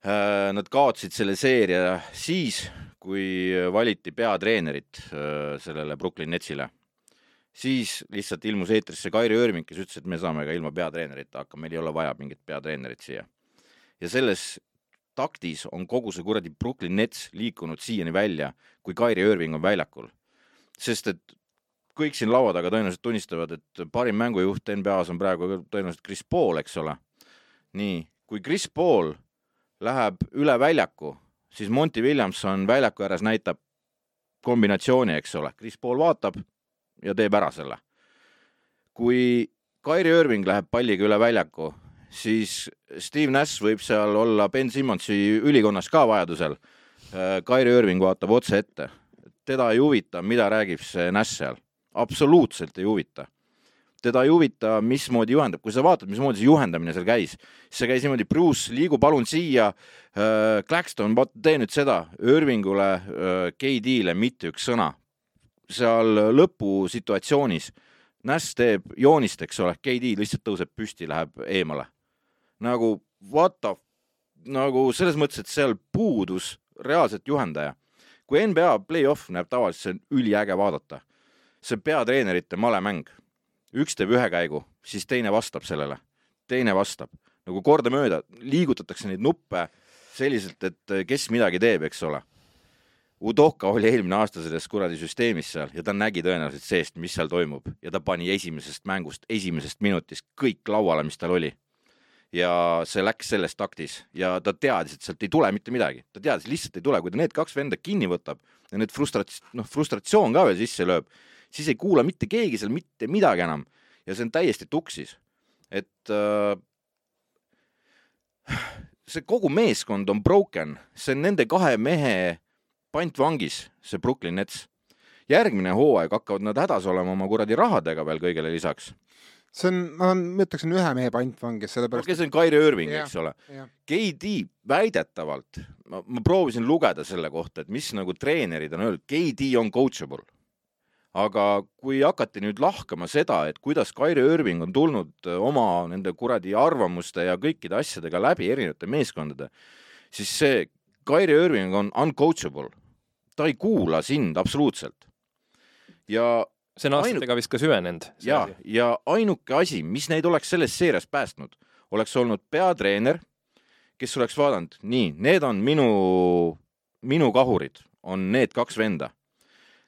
D: Äh, Nad kaotasid selle seeria siis, kui valiti peatreenerit äh, sellele Brooklyn Netsile. Siis lihtsalt ilmus eetrisse Kairi Öörming, kes ütles, et me saame ka ilma peatreenerita hakkama, meil ei ole vaja mingit peatreenerit siia. ja selles taktis on kogu see kuradi Brooklyn Nets liikunud siiani välja, kui Kairi Irving on väljakul. sest et kõik siin laua taga tõenäoliselt tunnistavad, et parim mängujuht NBA-s on praegu tõenäoliselt Chris Paul, eks ole. nii, kui Chris Paul läheb üle väljaku, siis Monty Williamson väljaku ääres näitab kombinatsiooni, eks ole, Chris Paul vaatab ja teeb ära selle. kui Kairi Irving läheb palliga üle väljaku, siis Steve Nash võib seal olla Ben Simmonsi ülikonnas ka vajadusel. Kairi Irving vaatab otse ette, teda ei huvita, mida räägib see Nash seal, absoluutselt ei huvita teda ei huvita, mismoodi juhendab, kui sa vaatad, mismoodi see juhendamine seal käis, siis see käis niimoodi, Bruce, liigu palun siia äh,, Claxton, tee nüüd seda, Irvingule äh,, KD-le mitte üks sõna. Seal lõpusituatsioonis Nash teeb joonist, eks ole, KD lihtsalt tõuseb püsti, läheb eemale. nagu what the, nagu selles mõttes, et seal puudus reaalselt juhendaja. kui NBA play-off näeb tavaliselt, see on üliäge vaadata. see on peatreenerite malemäng üks teeb ühe käigu, siis teine vastab sellele, teine vastab nagu kordamööda liigutatakse neid nuppe selliselt, et kes midagi teeb, eks ole. Udoka oli eelmine aasta selles kuradi süsteemis seal ja ta nägi tõenäoliselt seest, mis seal toimub. Ja ta pani esimesest mängust, esimesest minutist kõik lauale, mis tal oli. ja see läks selles taktis. Ja ta teadis, et sealt ei tule mitte midagi, ta teadis, lihtsalt ei tule, kui ta need kaks venda kinni võtab ja need frustrat-, noh, frustratsioon ka veel sisse lööb, siis ei kuula mitte keegi seal mitte midagi enam. Ja see on täiesti tuksis. et äh, see kogu meeskond on broken, see on nende kahe mehe pantvangis, see Brooklyn Nets. järgmine hooaeg hakkavad nad hädas olema oma kuradi rahadega veel kõigele lisaks.
A: see on, ma ütleksin ühe mehe pantvangis, sellepärast
D: see on Kairi Irving, eks ole. KD väidetavalt, ma, ma proovisin lugeda selle kohta, et mis nagu treenerid on öelnud, KD on coachable. aga kui hakati nüüd lahkama seda, et kuidas Kairi Irving on tulnud öö, oma nende kuradi arvamuste ja kõikide asjadega läbi erinevate meeskondade, siis see Kairi Irving on uncoachable. Ta ei kuula sind absoluutselt. ja
C: see on aastatega vist ka süvenenud.
D: ja, ja ainuke asi, mis neid oleks selles seerias päästnud, oleks olnud peatreener, kes oleks vaadanud, nii, need on minu, minu kahurid, on need kaks venda.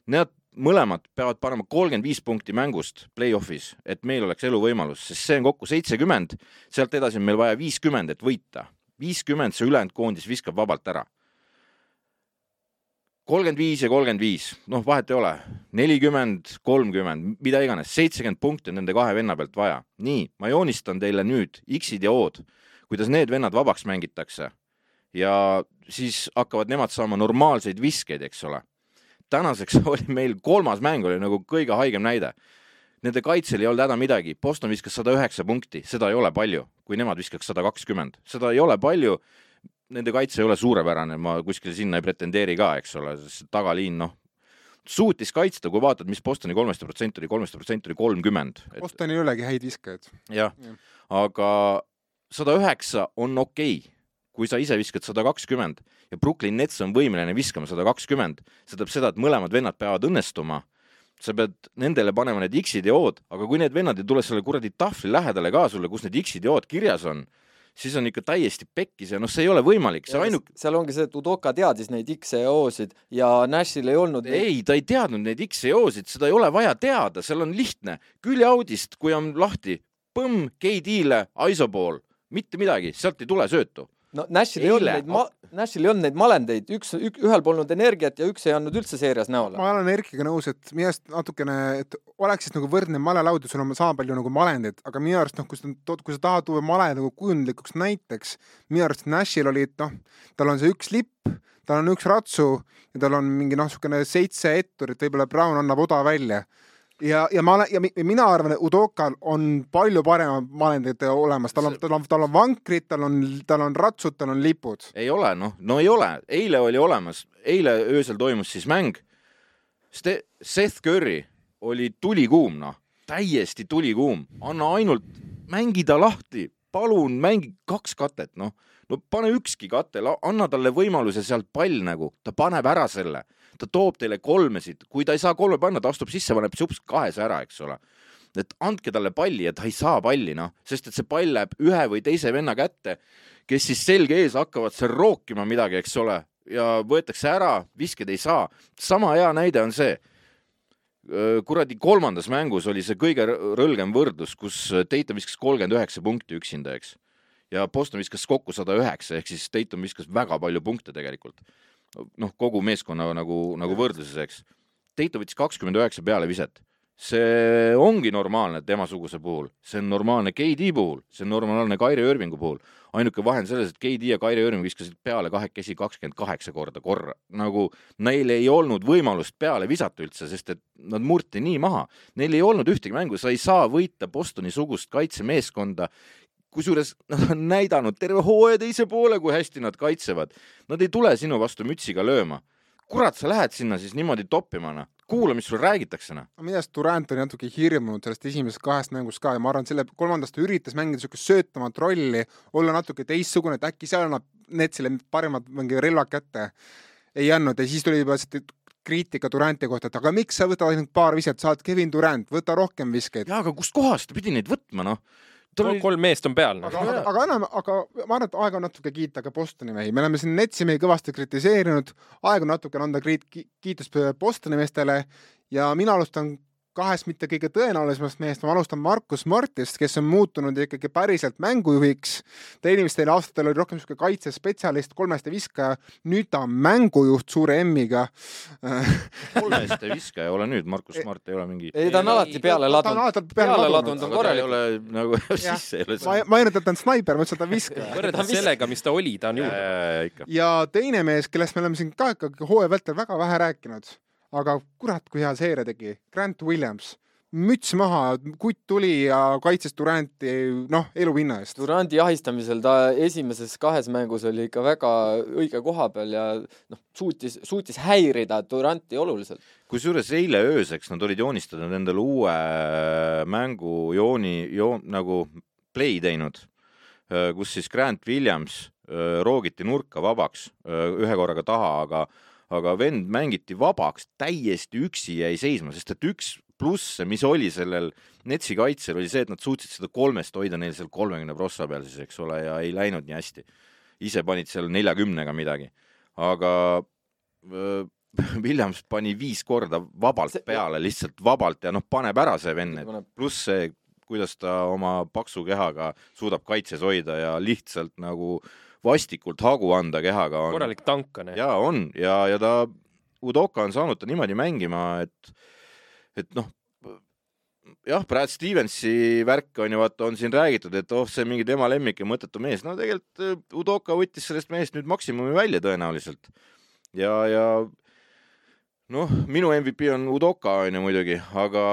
D: Nad, mõlemad peavad panema kolmkümmend viis punkti mängust play-off'is, et meil oleks eluvõimalus, sest see on kokku seitsekümmend, sealt edasi on meil vaja viiskümmend, et võita. viiskümmend, see ülejäänud koondis viskab vabalt ära. Kolmkümmend viis ja kolmkümmend viis, noh, vahet ei ole, nelikümmend, kolmkümmend, mida iganes, seitsekümmend punkti on nende kahe venna pealt vaja. nii, ma joonistan teile nüüd X-id ja O-d, kuidas need vennad vabaks mängitakse. Ja siis hakkavad nemad saama normaalseid viskeid, eks ole. Tänaseks oli meil kolmas mäng oli nagu kõige haigem näide. Nende kaitsel ei olnud häda midagi, Boston viskas sada üheksa punkti, seda ei ole palju, kui nemad viskaks sada kakskümmend, seda ei ole palju. Nende kaitse ei ole suurepärane, ma kuskile sinna ei pretendeeri ka, eks ole, sest tagaliin, noh, suutis kaitsta, kui vaatad, mis Bostoni kolmeste protsent oli, kolmeste protsent oli kolmkümmend.
A: Boston ei olegi häid viskajaid.
D: jah ja., aga sada üheksa on okei okay kui sa ise viskad sada kakskümmend ja Brooklyn Nets on võimeline viskama sada kakskümmend, see tähendab seda, et mõlemad vennad peavad õnnestuma. sa pead nendele panema need X-id ja O-d, aga kui need vennad ei tule selle kuradi tahvli lähedale ka sulle, kus need X-id ja O-d kirjas on, siis on ikka täiesti pekkis ja noh, see ei ole võimalik, see ainuke.
B: seal ongi see, et Udoka teadis neid X-e ja O-sid ja Nashil ei olnud.
D: ei, ta ei teadnud neid X-e ja O-sid, seda ei ole vaja teada, seal on lihtne. küljeaudist, kui on lahti, põmm, KD-le, ISO pool, mitte midagi, sealt ei tule söötu
B: no Nashil ei olnud neid ma-, Nashil ei olnud neid malendeid, üks, ük, ühel polnud energiat ja üks ei andnud üldse seerias näole.
A: ma olen Erkiga nõus, et minu arust natukene, et oleks siis nagu võrdne malelaud ja sul on sama palju nagu malendeid, aga minu arust noh, kui sa tood, kui sa tahad tuua male nagu kujundlikuks näiteks, minu arust Nashil oli, et noh, tal on see üks lipp, tal on üks ratsu ja tal on mingi noh, niisugune seitse etturit, võib-olla Brown annab oda välja ja, ja ma olen ja mina arvan, et Udokal on palju paremad malendid olemas, tal on, tal on, tal on vankrid, tal on, tal on ratsud, tal on lipud.
D: ei ole, noh, no ei ole, eile oli olemas, eile öösel toimus siis mäng. Ste-, Seth Curry oli tulikuum, noh, täiesti tulikuum, anna ainult, mängi ta lahti, palun mängi kaks katet, noh, no pane ükski kate, anna talle võimaluse sealt pall nagu, ta paneb ära selle ta toob teile kolmesid, kui ta ei saa kolme panna, ta astub sisse, paneb sups kahes ära, eks ole. et andke talle palli ja ta ei saa palli, noh, sest et see pall läheb ühe või teise venna kätte, kes siis selge ees hakkavad seal rookima midagi, eks ole, ja võetakse ära, visked ei saa. sama hea näide on see kuradi kolmandas mängus oli see kõige rõlgem võrdlus, kus Dayton viskas kolmkümmend üheksa punkti üksinda, eks. ja Boston viskas kokku sada üheksa, ehk siis Dayton viskas väga palju punkte tegelikult noh, kogu meeskonna nagu, nagu võrdluses, eks. Teito võttis kakskümmend üheksa pealeviset. see ongi normaalne temasuguse puhul, see on normaalne KD puhul, see on normaalne Kairi Irvingu puhul. ainuke vahe on selles, et KD ja Kairi Irving viskasid peale kahekesi kakskümmend kaheksa korda korra, nagu neil ei olnud võimalust peale visata üldse, sest et nad murti nii maha. Neil ei olnud ühtegi mängu, sa ei saa võita Bostoni sugust kaitsemeeskonda, kusjuures nad on näidanud terve hooaja teise poole, kui hästi nad kaitsevad. Nad ei tule sinu vastu mütsiga lööma. kurat, sa lähed sinna siis niimoodi toppima, noh. kuula, mis sulle räägitakse, noh.
A: minu arust Durant oli natuke hirmunud sellest esimesest kahest mängust ka ja ma arvan, selle kolmandas ta üritas mängida niisugust söötamat rolli, olla natuke teistsugune, et äkki seal annab Netsile paremat mingi relvad kätte. ei andnud ja siis tuli juba kriitika Duranti kohta, et aga miks sa võtad ainult paar viset, sa oled Kevin Durant, võta rohkem viskeid.
D: jaa, aga kustkohast ta pidi neid võtma, noh
C: oli... kolm meest on peal no..
A: aga, aga, aga enam, aga ma arvan, et aeg on natuke kiita ka Bostoni mehi, me oleme siin Netsi mehi kõvasti kritiseerinud, aeg on natukene anda kriit-, kiitust Bostoni meestele. Ja mina alustan kahest mitte kõige tõenäolisemast mehest, ma alustan Markus Martist, kes on muutunud ikkagi päriselt mängujuhiks. ta eelmistel aastatel oli rohkem niisugune kaitsespetsialist, kolmeste viskaja, nüüd ta on mängujuht suure M-iga
D: kolmeste viskaja, ole nüüd, Markus Mart ei ole mingi.
B: ei, ta on alati peale ladunud. peale ladunud on korralik.
D: ei ole nagu sisse ei ole.
A: ma, ma ei öelnud, et ta on snaiper, ma ütlesin, et ta on viskaja.
C: võrreldes sellega, mis ta oli, ta on juurde.
A: ja teine mees, kellest me oleme siin ka ikkagi hooaja vältel väga vähe rääkinud aga kurat, kui hea seeria tegi, Grant Williams müts maha, kutt tuli ja kaitses Duranti noh, elupinna eest.
B: Duranti jahistamisel ta esimeses kahes mängus oli ikka väga õige koha peal ja noh, suutis, suutis häirida Duranti oluliselt.
D: kusjuures eile ööseks nad olid joonistanud endale uue mängujooni, joo-, nagu play teinud, kus siis Grant Williams roogiti nurka vabaks ühe korraga taha, aga aga vend mängiti vabaks, täiesti üksi jäi seisma, sest et üks plusse, mis oli sellel Netsi kaitsel, oli see, et nad suutsid seda kolmest hoida neil seal kolmekümne prossa peal siis, eks ole, ja ei läinud nii hästi. ise panid seal neljakümnega midagi. aga Williams pani viis korda vabalt
B: See-
D: peale, lihtsalt vabalt ja noh, paneb ära see vend, pluss see, kuidas ta oma paksu kehaga suudab kaitses hoida ja lihtsalt nagu vastikult hagu anda kehaga on.
C: korralik tank on.
D: ja on ja, ja ta, Udoka on saanud ta niimoodi mängima, et, et noh, jah, Brad Stevensi värk on ju, vaata, on siin räägitud, et oh, see mingi tema lemmik ja mõttetu mees, no tegelikult äh, Udoka võttis sellest mehest nüüd maksimumi välja tõenäoliselt. ja, ja noh, minu MVP on Udoka on ju muidugi, aga,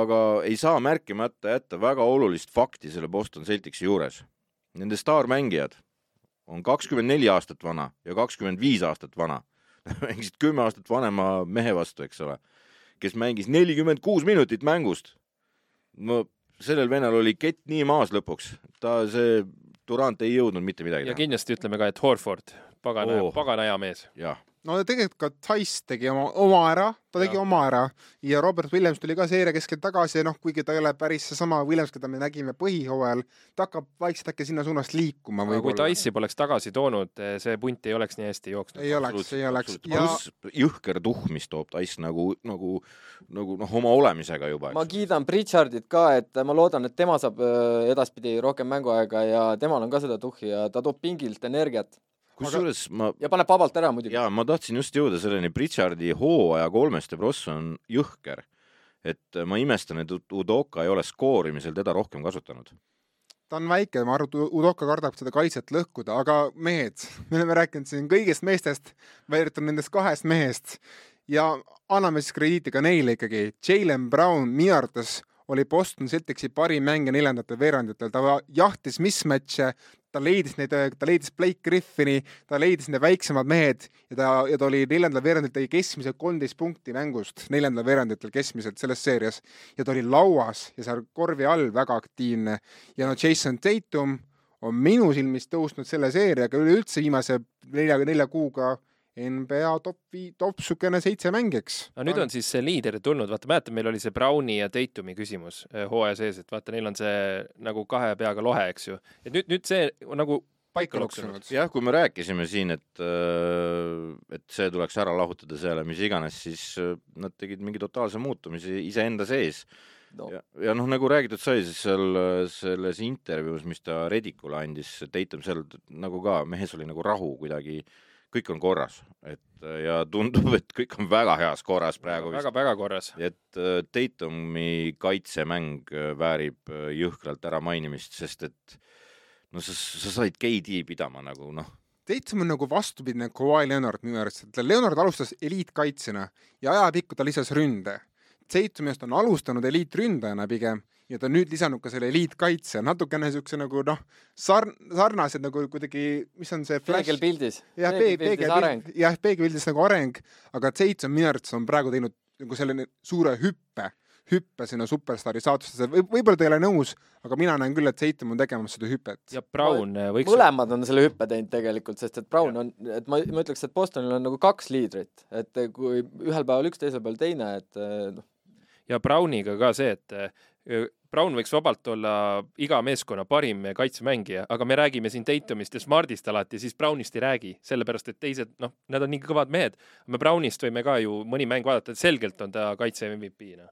D: aga ei saa märkimata jätta väga olulist fakti selle Boston Celticsi juures. Nende staarmängijad on kakskümmend neli aastat vana ja kakskümmend viis aastat vana. mängisid kümme aastat vanema mehe vastu, eks ole, kes mängis nelikümmend kuus minutit mängust. no sellel vennal oli kett nii maas lõpuks, ta see Durand ei jõudnud mitte midagi
C: ja
D: teha.
C: kindlasti ütleme ka, et Horford, pagana oh., pagana hea mees.
D: jah,
A: no ja tegelikult ka Tice tegi oma, oma ära, ta tegi
C: Jah.
A: oma ära ja Robert Williams tuli ka seeria keskel tagasi ja noh, kuigi ta ei ole päris seesama Williams, keda me nägime põhihooajal, ta hakkab vaikselt äkki sinna suunas liikuma
C: aga kui. Tice'i poleks tagasi toonud, see punt ei oleks nii hästi jooksnud.
A: ei oleks, ei oleks ja
D: pluss jõhker tuhh, mis toob Tice nagu, nagu, nagu noh, oma olemisega juba.
B: ma kiidan Pritchardit ka, et ma loodan, et tema saab öö, edaspidi rohkem mänguaega ja temal on ka seda tuhhi ja ta toob pingilt energiat
D: kusjuures ma
B: ja paneb vabalt ära muidugi.
D: ja ma tahtsin just jõuda selleni, Pritchardi hooaja kolmeste pross on jõhker. et ma imestan, et Udoka ei ole skoorimisel teda rohkem kasutanud.
A: ta on väike, ma arvan, et Udoka kardab seda kaitset lõhkuda, aga mehed, me oleme rääkinud siin kõigist meestest, välja arvatud nendest kahest mehest ja anname siis krediiti ka neile ikkagi. Jalen Brown minu arvates oli Boston Celticsi parim mängija neljandatel veeranditel, ta jahtis mismatch'e, ta leidis neid, ta leidis Blake Griffini, ta leidis need väiksemad mehed ja ta, ja ta oli neljandal veerandil tegi keskmiselt kolmteist punkti mängust, neljandal veeranditel keskmiselt selles seerias. Ja ta oli lauas ja seal korvi all väga aktiivne. Ja no Jason Tatum on minu silmis tõusnud selle seeriaga üleüldse viimase nelja, nelja kuuga NBA top, top sihukene seitse mängijaks.
C: no nüüd on siis see liider tulnud, vaata mäletan, meil oli see Browni ja Tatumi küsimus eh, hooaja sees, et vaata, neil on see nagu kahe peaga lohe, eks ju. et nüüd, nüüd see on nagu
A: paika
C: loksunud.
D: jah, kui me rääkisime siin, et, et see tuleks ära lahutada seal ja mis iganes, siis äh, nad tegid mingi totaalse muutumise iseenda sees
B: no,
D: ja, ja noh, nagu räägitud sai, siis seal äh, selles intervjuus, mis ta Redicule andis, Tatum seal nagu ka mehes oli nagu rahu kuidagi, kõik on korras, et ja tundub, et kõik on väga heas korras praegu vist.
C: väga-väga korras.
D: et äh, Tatumi kaitsemäng äh, väärib äh, jõhkralt ära mainimist, sest et no sa, sa said KD pidama nagu noh,
A: Tatum on nagu vastupidine Kawhi Leonard minu arust, et Leonard alustas eliitkaitsjana ja ajapikku ta lisas ründe. Tatum just on alustanud eliitründajana pigem ja ta on nüüd lisanud ka selle eliitkaitse, natukene siukse nagu noh, sarn-, sarnased nagu kuidagi, mis on see flash,
B: peegelpildis.
A: jah,
B: peegelpildis
A: jah, peegelpildis nagu areng, aga Tatum minu arvates on praegu teinud nagu selline suure hüppe, hüppe sinna superstaari saatustesse või, võib-olla te ei ole nõus, aga mina näen küll, et Tatum on tegemas seda hüpet.
C: ja Brown eh, võiks
B: mõlemad on selle hüppe teinud tegelikult, sest et Brown on, et ma, ma ütleks, et Bostonil on nagu kaks liidrit, et kui ühel päeval üks, teisel päeval teine, et eh, noh,
C: ja Browniga ka see, et Brown võiks vabalt olla iga meeskonna parim kaitsemängija, aga me räägime siin Tatumist ja Smartist alati, siis Brownist ei räägi, sellepärast et teised, noh, nad on nii kõvad mehed. me Brownist võime ka ju mõni mäng vaadata, et selgelt on ta kaitse MVP, noh.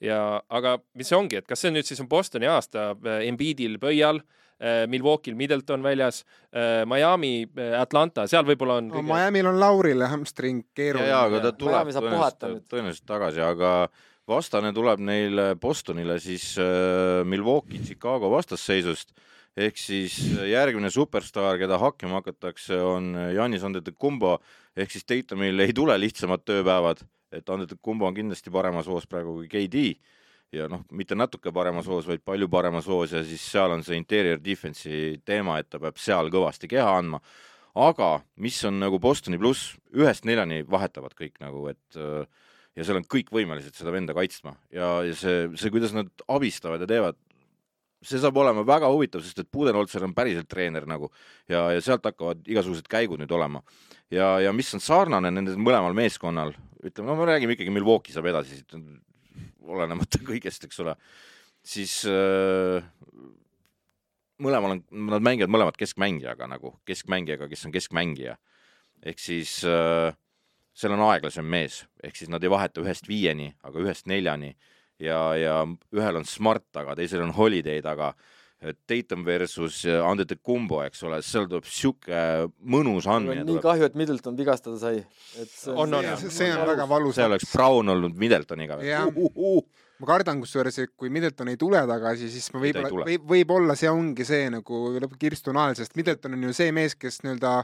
C: ja, aga mis see ongi, et kas see nüüd siis on Bostoni aasta, Embiidil pöial, Milwaukee'l Middleton väljas, Miami, Atlanta, seal võib-olla on
A: no,. Miami'l on Laurile hamstring
D: ja,
A: keeruline.
D: ja aga ta tuleb tõenäoliselt tõenäoliselt tagasi, aga vastane tuleb neil Bostonile siis äh, Milwaukee, Chicago vastasseisust. Ehk siis järgmine superstaar, keda hakkima hakatakse, on Janis Antetokounmpo. Ehk siis Tatumil ei tule lihtsamad tööpäevad, et Antetokounmpo on kindlasti paremas hoos praegu kui KD ja noh, mitte natuke paremas hoos, vaid palju paremas hoos. Ja siis seal on see interior defense'i teema, et ta peab seal kõvasti keha andma. Aga mis on nagu Bostoni pluss, ühest neljani vahetavad kõik nagu, et äh, ja seal on kõik võimelised seda venda kaitsma ja, ja see, see, kuidas nad abistavad ja teevad, see saab olema väga huvitav, sest et Budenholzer on päriselt treener nagu ja, ja sealt hakkavad igasugused käigud nüüd olema. ja, ja mis on sarnane nendel mõlemal meeskonnal, ütleme, no me räägime ikkagi, Milwaukee saab edasi siit, olenemata kõigest, eks ole, siis äh, mõlemal on, nad mängivad mõlemad keskmängijaga nagu, keskmängijaga, kes on keskmängija. ehk siis äh, seal on aeglasem mees, ehk siis nad ei vaheta ühest viieni, aga ühest neljani ja, ja ühel on Smart taga, teisel on Holiday taga. Tatum versus Antetokounmpo, eks ole, seal tuleb sihuke mõnus andmine
B: nii
D: tuleb.
B: kahju, et Middleton vigastada sai. et see
C: On, on,
A: see, see on väga valus
D: see. oleks Brown olnud Middletoniga
A: Jah.
D: uh,. Uh, uh.
A: ma kardan kusjuures, et kui Middleton ei tule tagasi, siis ma
D: ta
A: võib-olla,
D: tule.
A: võib, võib-olla see ongi see nagu lõpp kirstu nael, sest Middleton on ju see mees, kes nii-öelda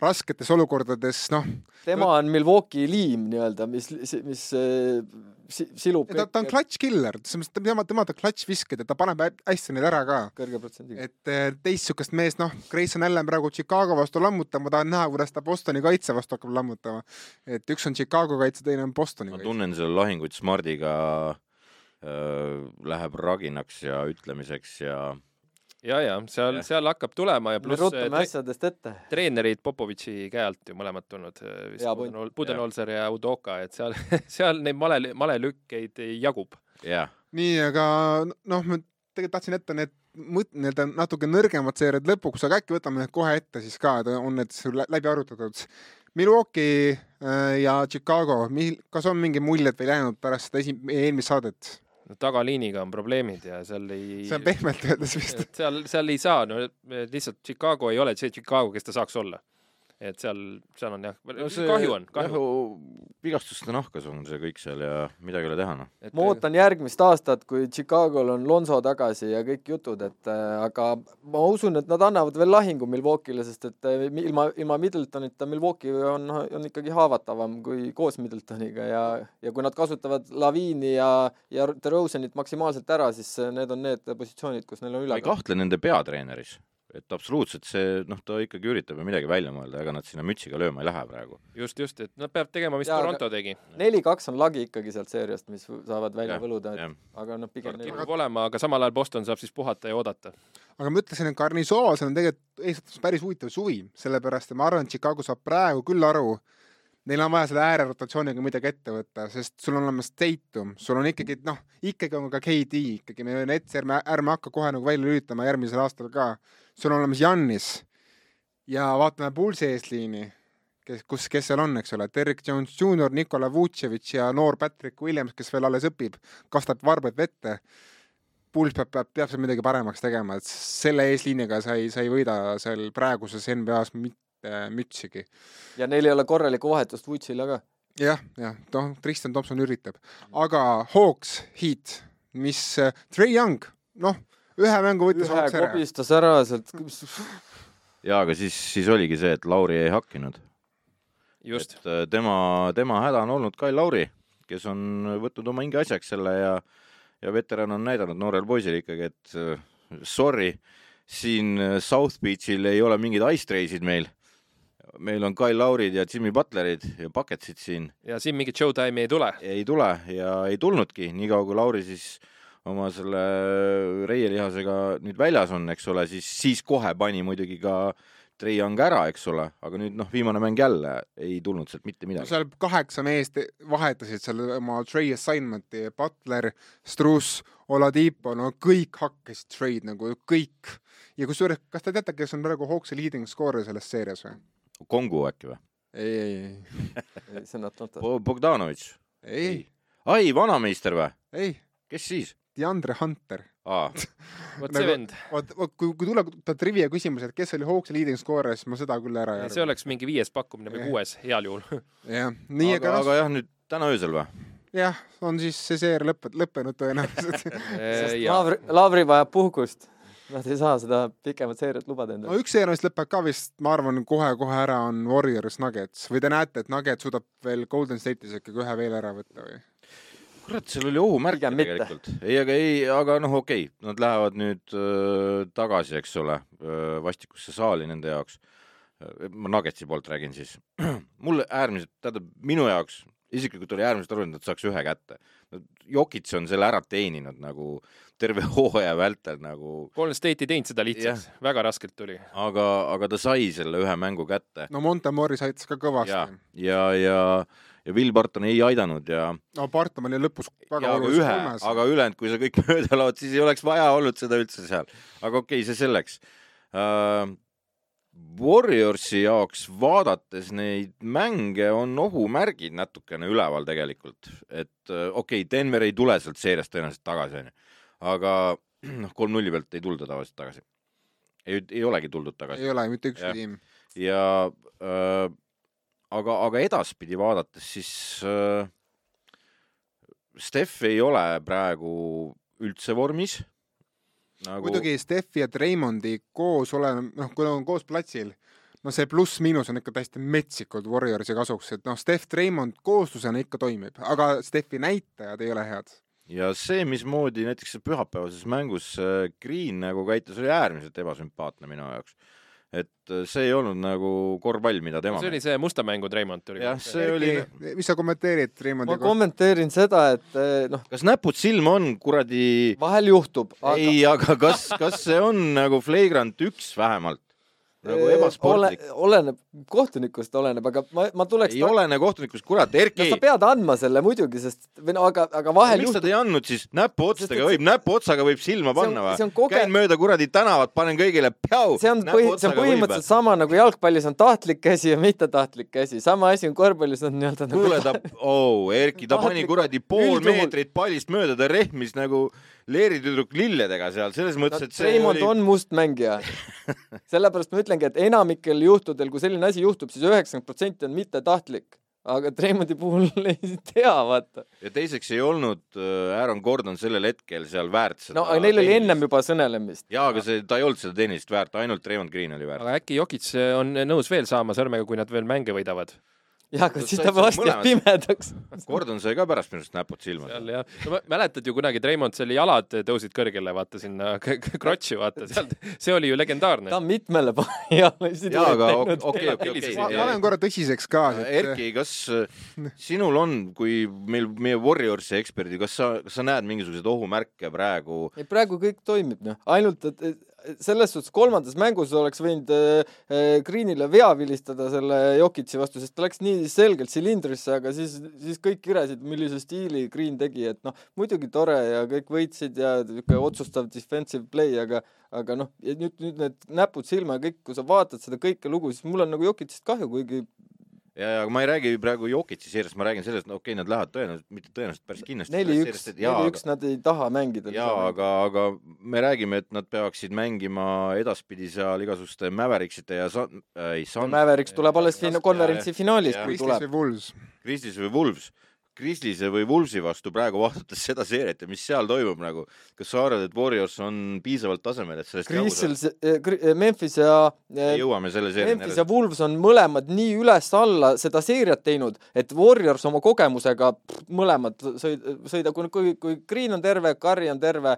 A: rasketes olukordades, noh,
B: tema on Milwaukee liim nii-öelda, mis, mis äh, si- silub
A: ta, ta on clutch killer, selles mõttes tema, tema ta clutch viskad ja ta paneb hä- hästi neid ära ka.
B: kõrge protsendiga.
A: et eh, teist niisugust meest, noh, Grayson Allan praegu Chicago vastu lammutab, ma tahan näha, kuidas ta Bostoni kaitse vastu hakkab lammutama. et üks on Chicago kaitse, teine on Bostoni
D: ma
A: kaitse.
D: tunnen selle lahingut Smardiga äh, läheb raginaks ja ütlemiseks ja
C: ja, ja seal, seal hakkab tulema ja
B: me
C: pluss
B: ruttame
C: tre-
B: asjadest ette.
C: treenerid Popovitši käe alt ju mõlemad tulnud, Budenholzer ja Udoka, et seal, seal neid male, malelükkeid jagub.
A: nii, aga noh, ma tegelikult tahtsin ette need mõt-, need natuke nõrgemad seeriad lõpuks, aga äkki võtame need kohe ette siis ka, et on need sul lä- läbi arutatud. Milwaukee äh, ja Chicago, mil-, kas on mingi muljed veel jäänud pärast seda esi-, eelmist saadet?
C: Tagaliiniga on probleemid ja seal ei
A: see on pehmelt öeldes vist.
C: seal, seal ei saa, no lihtsalt Chicago ei ole see Chicago, kes ta saaks olla. Et seal, seal on jah no,, kahju on, kahju.
D: vigastuste nahkas on see kõik seal ja midagi ei ole teha, noh.
B: ma ootan järgmist aastat, kui Chicagol on Lonzo tagasi ja kõik jutud, et äh, aga ma usun, et nad annavad veel lahingu Milwaukee'le, sest et äh, ilma, ilma Middletonita Milwaukee on, on ikkagi haavatavam kui koos Middletoniga ja, ja kui nad kasutavad Laviini ja, ja DeRozanit maksimaalselt ära, siis äh, need on need positsioonid, kus neil on
D: ma ei
B: ülekaal.
D: kahtle nende peatreeneris, et absoluutselt see, noh, ta ikkagi üritab ju midagi välja mõelda, ega nad sinna mütsiga lööma ei lähe praegu.
C: just, just, et nad peavad tegema, mis
B: Jaa,
C: Toronto tegi.
B: neli-kaks on lagi ikkagi sealt seeriast, mis saavad välja
D: Jah,
B: võluda, aga noh, pigem neli.
C: kipub olema, aga samal ajal Boston saab siis puhata ja oodata.
A: aga ma ütlesin, et Garnisoosel on tegelikult eesotsas päris huvitav suvi, sellepärast et ma arvan, et Chicago saab praegu küll aru, neil on vaja selle äärerotatsiooniga midagi ette võtta, sest sul on olemas Tatum, sul on ikkagi noh, ikkagi on ka KD ikkagi, me Nets ärme, ärme hakka kohe nagu välja lülitama järgmisel aastal ka. sul on olemas Jannis ja vaatame Pulsi eesliini, kes, kus, kes seal on, eks ole, Derek Jones Jr, Nikola Vucevic ja noor Patrick Williams, kes veel alles õpib, kastab varbad vette Puls peab, peab, peab seal midagi paremaks tegema, et selle eesliiniga sa ei, sa ei võida seal praeguses NBA-s mitte mütsigi.
B: ja neil ei ole korralikku vahetust Vutsile ka.
A: jah, jah, noh, Tristan Thompson üritab, aga Hawks, Heat, mis äh, Trey Young, noh, ühe mängu võttis
B: ühe kobistas ära sealt,
D: jaa, aga siis, siis oligi see, et Lauri ei hakkinud.
C: just,
D: et äh, tema, tema häda on olnud Kai Lauri, kes on võtnud oma hinge asjaks selle ja ja veteran on näidanud noorele poisile ikkagi, et äh, sorry, siin äh, South Beachil ei ole mingid ice trace'id meil. Meil on Kai Laurid ja Jimmy Butlerid ja Bucketsid siin
C: ja siin mingit showtime'i ei tule.
D: ei tule ja ei tulnudki, niikaua kui Lauri siis oma selle reielihasega nüüd väljas on, eks ole, siis, siis kohe pani muidugi ka Trey Young ära, eks ole, aga nüüd noh, viimane mäng jälle ei tulnud sealt mitte midagi.
A: seal kaheksa meest vahetasid seal oma Trey assignment'i, Butler, Struss, Oladipo, no kõik hakkasid Trey'd nagu kõik. ja kusjuures, kas te teate, kes on praegu Hawksi leading scorer selles seerias või?
D: Kongu äkki või?
A: ei, ei, ei,
B: see on Atlanta.
D: Bogdanovitš?
A: ei,
D: ai, vanameister või?
A: ei,
D: kes siis?
A: DeAndre Hunter.
D: aa,
C: vot
A: Nagu-
C: see vend,
A: vot, vot kui, kui tuleb ta trivia küsimus, et kes oli Hawksi leading scorer, siis ma seda küll ära ei
C: see oleks mingi viies pakkumine või kuues heal juhul.
A: jah, nii,
D: aga,
A: aga noh,
D: aga jah, nüüd täna öösel või?
A: jah, on siis see seer lõpp, lõppenud tõenäoliselt.
B: Laavri, Laavri vajab puhkust. Nad ei saa seda pikemat seeriat lubada
A: no
B: endale.
A: üks seer, mis lõpeb ka vist, ma arvan, kohe-kohe ära, on Warriors Nuggets või te näete, et Nuggets suudab veel Golden State'is ikkagi ühe veel ära võtta või?
D: kurat, seal oli ohumärk tegelikult. ei, aga ei, aga noh, okei okay., nad lähevad nüüd öö, tagasi, eks ole, vastikusse saali nende jaoks. ma Nuggetsi poolt räägin siis. mulle äärmiselt, tähendab minu jaoks isiklikult oli äärmiselt oluline, et saaks ühe kätte. Jokits on selle ära teeninud nagu terve hooaja vältel nagu,
C: Golden State ei teinud seda lihtsaks, väga raskelt tuli.
D: aga, aga ta sai selle ühe mängu kätte
A: no Monte Morris aitas ka
D: ja
A: kõvasti.,
D: ja, ja, ja Will Barton ei aidanud ja
A: no Barton oli lõpus väga
D: ja ühe,
A: kolmes.
D: aga ülejäänud, kui sa kõik mööda laod, siis ei oleks vaja olnud seda üldse seal. aga okei okay,, see selleks uh,. Warriorsi jaoks vaadates neid mänge on ohumärgid natukene üleval tegelikult, et äh, okei okay,, Denver ei tule sealt seeriast tõenäoliselt tagasi, onju, aga noh, kolm nulli pealt ei tulda tavaliselt tagasi. ei, ei olegi tuldud tagasi.
A: ei ole mitte ükski tiim.
D: ja äh, aga, aga edaspidi vaadates, siis äh, Steph ei ole praegu üldse vormis
A: nagu.... muidugi Steffi ja Raymondi koos olema, noh, kui nad on koos platsil, no see pluss-miinus on ikka täiesti metsikult Warriorsi kasuks, et noh, Steff, Raymond kooslusena ikka toimib, aga Steffi näitajad ei ole head.
D: ja see, mismoodi näiteks pühapäevases mängus äh, Green nagu käitus, oli äärmiselt ebasümpaatne minu jaoks et äh, see ei olnud nagu korvpall, mida tema
C: see oli see musta mängu Treimond tuli.
D: jah, see oli
A: mis sa kommenteerid Treimondi
B: ma kommenteerin seda, et eh, noh
D: kas näpud silma on, kuradi
B: vahel juhtub
D: aga... ei, aga kas, kas see on nagu flagrant üks vähemalt? Nagu ebasportlik
B: Ole,. oleneb, kohtunikust oleneb, aga ma, ma tuleks
D: ei ta... olene kohtunikust, kurat, Erki
B: no sa pead andma selle muidugi, sest või no aga, aga vahel
D: miks juhtub... sa ei andnud siis näpuotstega, võib näpuotsaga võib silma panna või? Koge... käin mööda kuradi tänavat, panen kõigile pjau.
B: see on põhi, see on põhimõtteliselt võib. sama nagu jalgpallis on tahtlik käsi ja mittetahtlik käsi, sama asi on korvpallis on nii-öelda
D: nagu kuule ta, oo, Erki, ta pani kuradi pool meetrit pallist mööda, ta rehmis nagu leeritüdruk lilledega seal, selles mõttes no,, et
B: see Raymond oli... on must mängija sellepärast ma ütlengi, et enamikel juhtudel, kui selline asi juhtub siis, siis üheksakümmend protsenti on mittetahtlik aga Treymondi puhul ei tea, vaata.
D: ja teiseks ei olnud äh, Aaron Gordon sellel hetkel seal väärt
B: seda. no aga neil oli ennem juba sõnelemist.
D: jaa, aga see, ta ei olnud seda teenist väärt, ainult Treymond Green oli väärt.
C: aga äkki Jokic on nõus veel saama sõrmega, kui nad veel mänge võidavad?
B: Jah, aga siis ta varsti jääb pimedaks.
D: Gordon sai ka pärast minu arust näpud silma.
C: seal jah, no mäletad ju kunagi Treimond, seal jalad tõusid kõrgele, vaata sinna krotši, vaata sealt, see oli ju legendaarne.
B: ta on mitmele panjale.
D: jaa, aga okei, okei, okei.
A: ma olen korra tõsiseks ka.
D: Erki, kas sinul on, kui meil, meie Warriorsi eksperdi, kas sa, kas sa näed mingisuguseid ohumärke praegu?
B: ei, praegu kõik toimib, noh, ainult et selles suhtes kolmandas mängus oleks võinud äh, äh, Greenile vea vilistada selle Jokitsi vastu, sest ta läks nii selgelt silindrisse, aga siis, siis kõik kiresid, millise stiili Green tegi, et noh, muidugi tore ja kõik võitsid ja niisugune otsustav defensive play, aga aga noh, nüüd, nüüd need näpud silma ja kõik, kui sa vaatad seda kõike lugu, siis mul on nagu Jokitsist kahju, kuigi
D: ja, ja ma ei räägi praegu Jokitsi seeriast, ma räägin sellest, no okei okay,, nad lähevad tõenäoliselt, mitte tõenäoliselt, päris kindlasti.
B: neli-üks, neli-üks nad ei taha mängida.
D: jaa, aga, aga me räägime, et nad peaksid mängima edaspidi seal igasuguste Mäveriksite ja sa-,
B: ei, San-. Mäveriks tuleb alles fin-, konverentsi finaalis, kui tuleb.
A: Kristis või Wools.
D: Kristis või Wolves Grizzlies või Wolvesi vastu praegu vaadates seda seeriat ja mis seal toimub nagu, kas sa arvad, et Warriors on piisavalt tasemel, et sellest
B: Grizzlies, eh, eh, Memphis ja
D: eh, jõuame selle seeriani
B: Memphis ja Wolves on mõlemad nii üles-alla seda seeriat teinud, et Warriors oma kogemusega pff, mõlemad sõid, sõida, kui, kui, kui Green on terve, Curry on terve,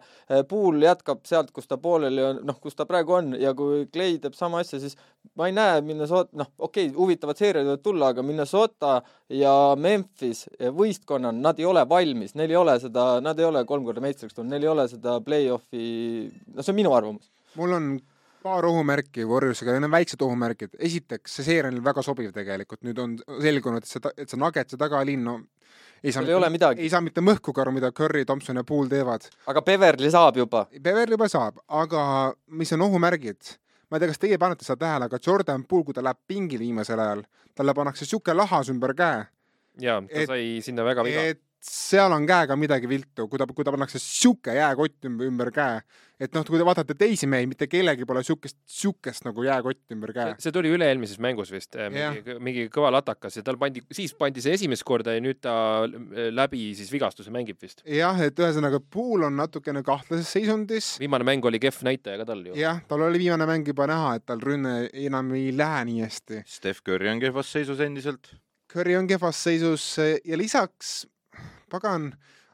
B: Pool jätkab sealt, kus ta pooleli on, noh, kus ta praegu on ja kui Clay teeb sama asja, siis ma ei näe Minnesota, noh, okei okay,, huvitavad seeriad võivad tulla, aga Minnesota ja Memphis või võistkonnana, nad ei ole valmis, neil ei ole seda, nad ei ole kolm korda meistriks tulnud, neil ei ole seda play-off'i, no see on minu arvamus.
A: mul on paar ohumärki Warriorsiga, need on väiksed ohumärgid. esiteks, see seeria on väga sobiv tegelikult, nüüd on selgunud, et see, et see Nuggetsi tagaliin, no
B: ei saa, mitte,
A: ei saa mitte mõhkugi aru, mida Curry, Thompson ja Poole teevad.
B: aga Beverly saab juba.
A: Beverly juba saab, aga mis on ohumärgid? ma ei tea, kas teie panete seda tähele, aga Jordan Poole, kui ta läheb pingile viimasel ajal, talle pannakse sihuke lahas ümber käe
C: jaa, ta et, sai sinna väga viga.
A: et seal on käega midagi viltu, kui ta, kui ta pannakse sihuke jääkott ümber, ümber käe, et noh, kui te vaatate teisi mehi, mitte kellelgi pole siukest, siukest nagu jääkott ümber käe.
C: see tuli üle-eelmises mängus vist, äh, mingi, mingi kõva latakas ja tal pandi, siis pandi see esimest korda ja nüüd ta äh, läbi siis vigastuse mängib vist.
A: jah, et ühesõnaga Pool on natukene kahtlases seisundis.
C: viimane mäng oli kehv näitaja ka tal ju.
A: jah, tal oli viimane mäng juba näha, et tal rünne enam ei lähe nii hästi.
D: Steph Curry on kehvas seisus endiselt
A: Curry on kehvas seisus ja lisaks, pagan,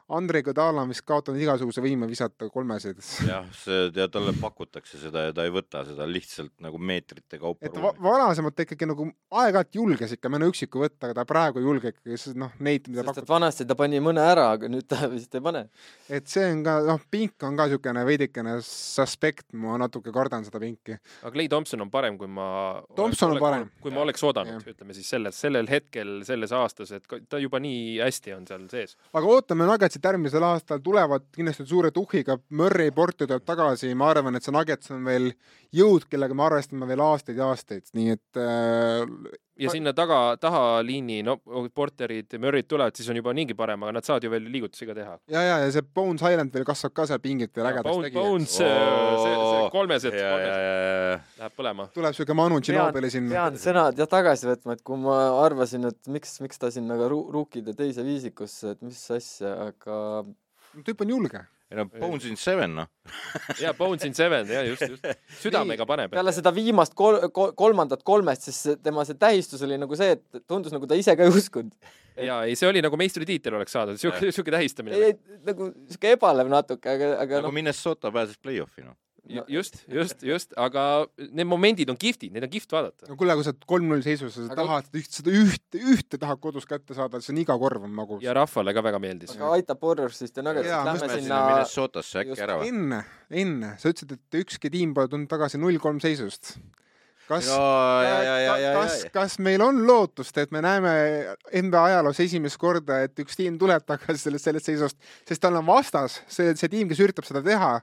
A: Andrei Kadala on vist kaotanud igasuguse võime visata kolmesid.
D: jah, see ja talle pakutakse seda ja ta ei võta seda lihtsalt nagu meetrite kaupa.
A: et va varasemalt ta ikkagi nagu aeg-ajalt julges ikka mõne üksiku võtta, aga ta praegu ei julge ikkagi, sest noh, neid,
B: mida pakutakse. vanasti ta pani mõne ära, aga nüüd ta vist ei pane.
A: et see on ka, noh, pink on ka niisugune veidikene suspekt, ma natuke kardan seda pinki.
C: aga Clay Thompson on parem, kui ma
A: Thompson on parem.
C: kui ma oleks oodanud, ütleme siis selles, sellel hetkel, selles aastas, et ta juba nii hästi on seal sees.
A: aga ootame Nuggetsi Nuggetsid järgmisel aastal tulevad kindlasti suure tuhhiga, Murray Porti tuleb tagasi, ma arvan, et see Nuggets on veel jõud, kellega me arvestame veel aastaid ja aastaid, nii et äh,
C: ja sinna taga, tahaliini, no Porterid, Murry'd tulevad, siis on juba niigi parem, aga nad saavad ju veel liigutusi ka teha.
A: ja, ja, ja see Bones Island veel kasvab ka seal pingit veel ägedaks tegijaks.
C: Bones, see, see kolmeset,
D: ja, ja,
C: kolmeset
D: ja, ja,
C: läheb põlema.
A: tuleb siuke Manu
B: pean,
A: Ginobili sinna
B: pean. sõnad jah tagasi võtma, et kui ma arvasin, et miks, miks ta sinna ka ru- ruukide teise viisikusse, et mis asja, aga
A: tüüp on julge.
D: ei no Bones in Seven, noh.
C: ja Bones in Seven, ja just, just. südamega paneb.
B: peale seda viimast kol-, kol-, kolmandat kolmest, siis tema see tähistus oli nagu see, et tundus nagu ta ise ka ei uskunud.
C: ja ei, see oli nagu meistritiitel oleks saadud, siuke, siuke tähistamine.
B: ei, nagu sihuke ebalev natuke, aga, aga
D: nagu
B: noh,
D: Minnesota pääses play-off'i, noh.
C: just, just, just, aga need momendid on kihvtid, neid on kihvt vaadata.
A: no kuule, kui sa oled kolm-null seisus ja sa
B: Aga-
A: tahad üht, seda ühte, ühte tahad kodus kätte saada, siis on iga korv on magus.
C: ja rahvale ka väga meeldis.
B: aga aitab Warriorsist ja Nuggetist,
A: Jaa,
B: lähme sinna,
D: Minnesotasse äkki
B: just
D: ära või?
A: enne, enne, sa ütlesid, et ükski tiim pole tulnud tagasi null-kolm seisust. kas,
D: ja,
A: kas, kas meil on lootust, et me näeme NBA ajaloos esimest korda, et üks tiim tuleb tagasi sellest, sellest seisust, sest tal on vastas see, see tiim, kes üritab seda teha,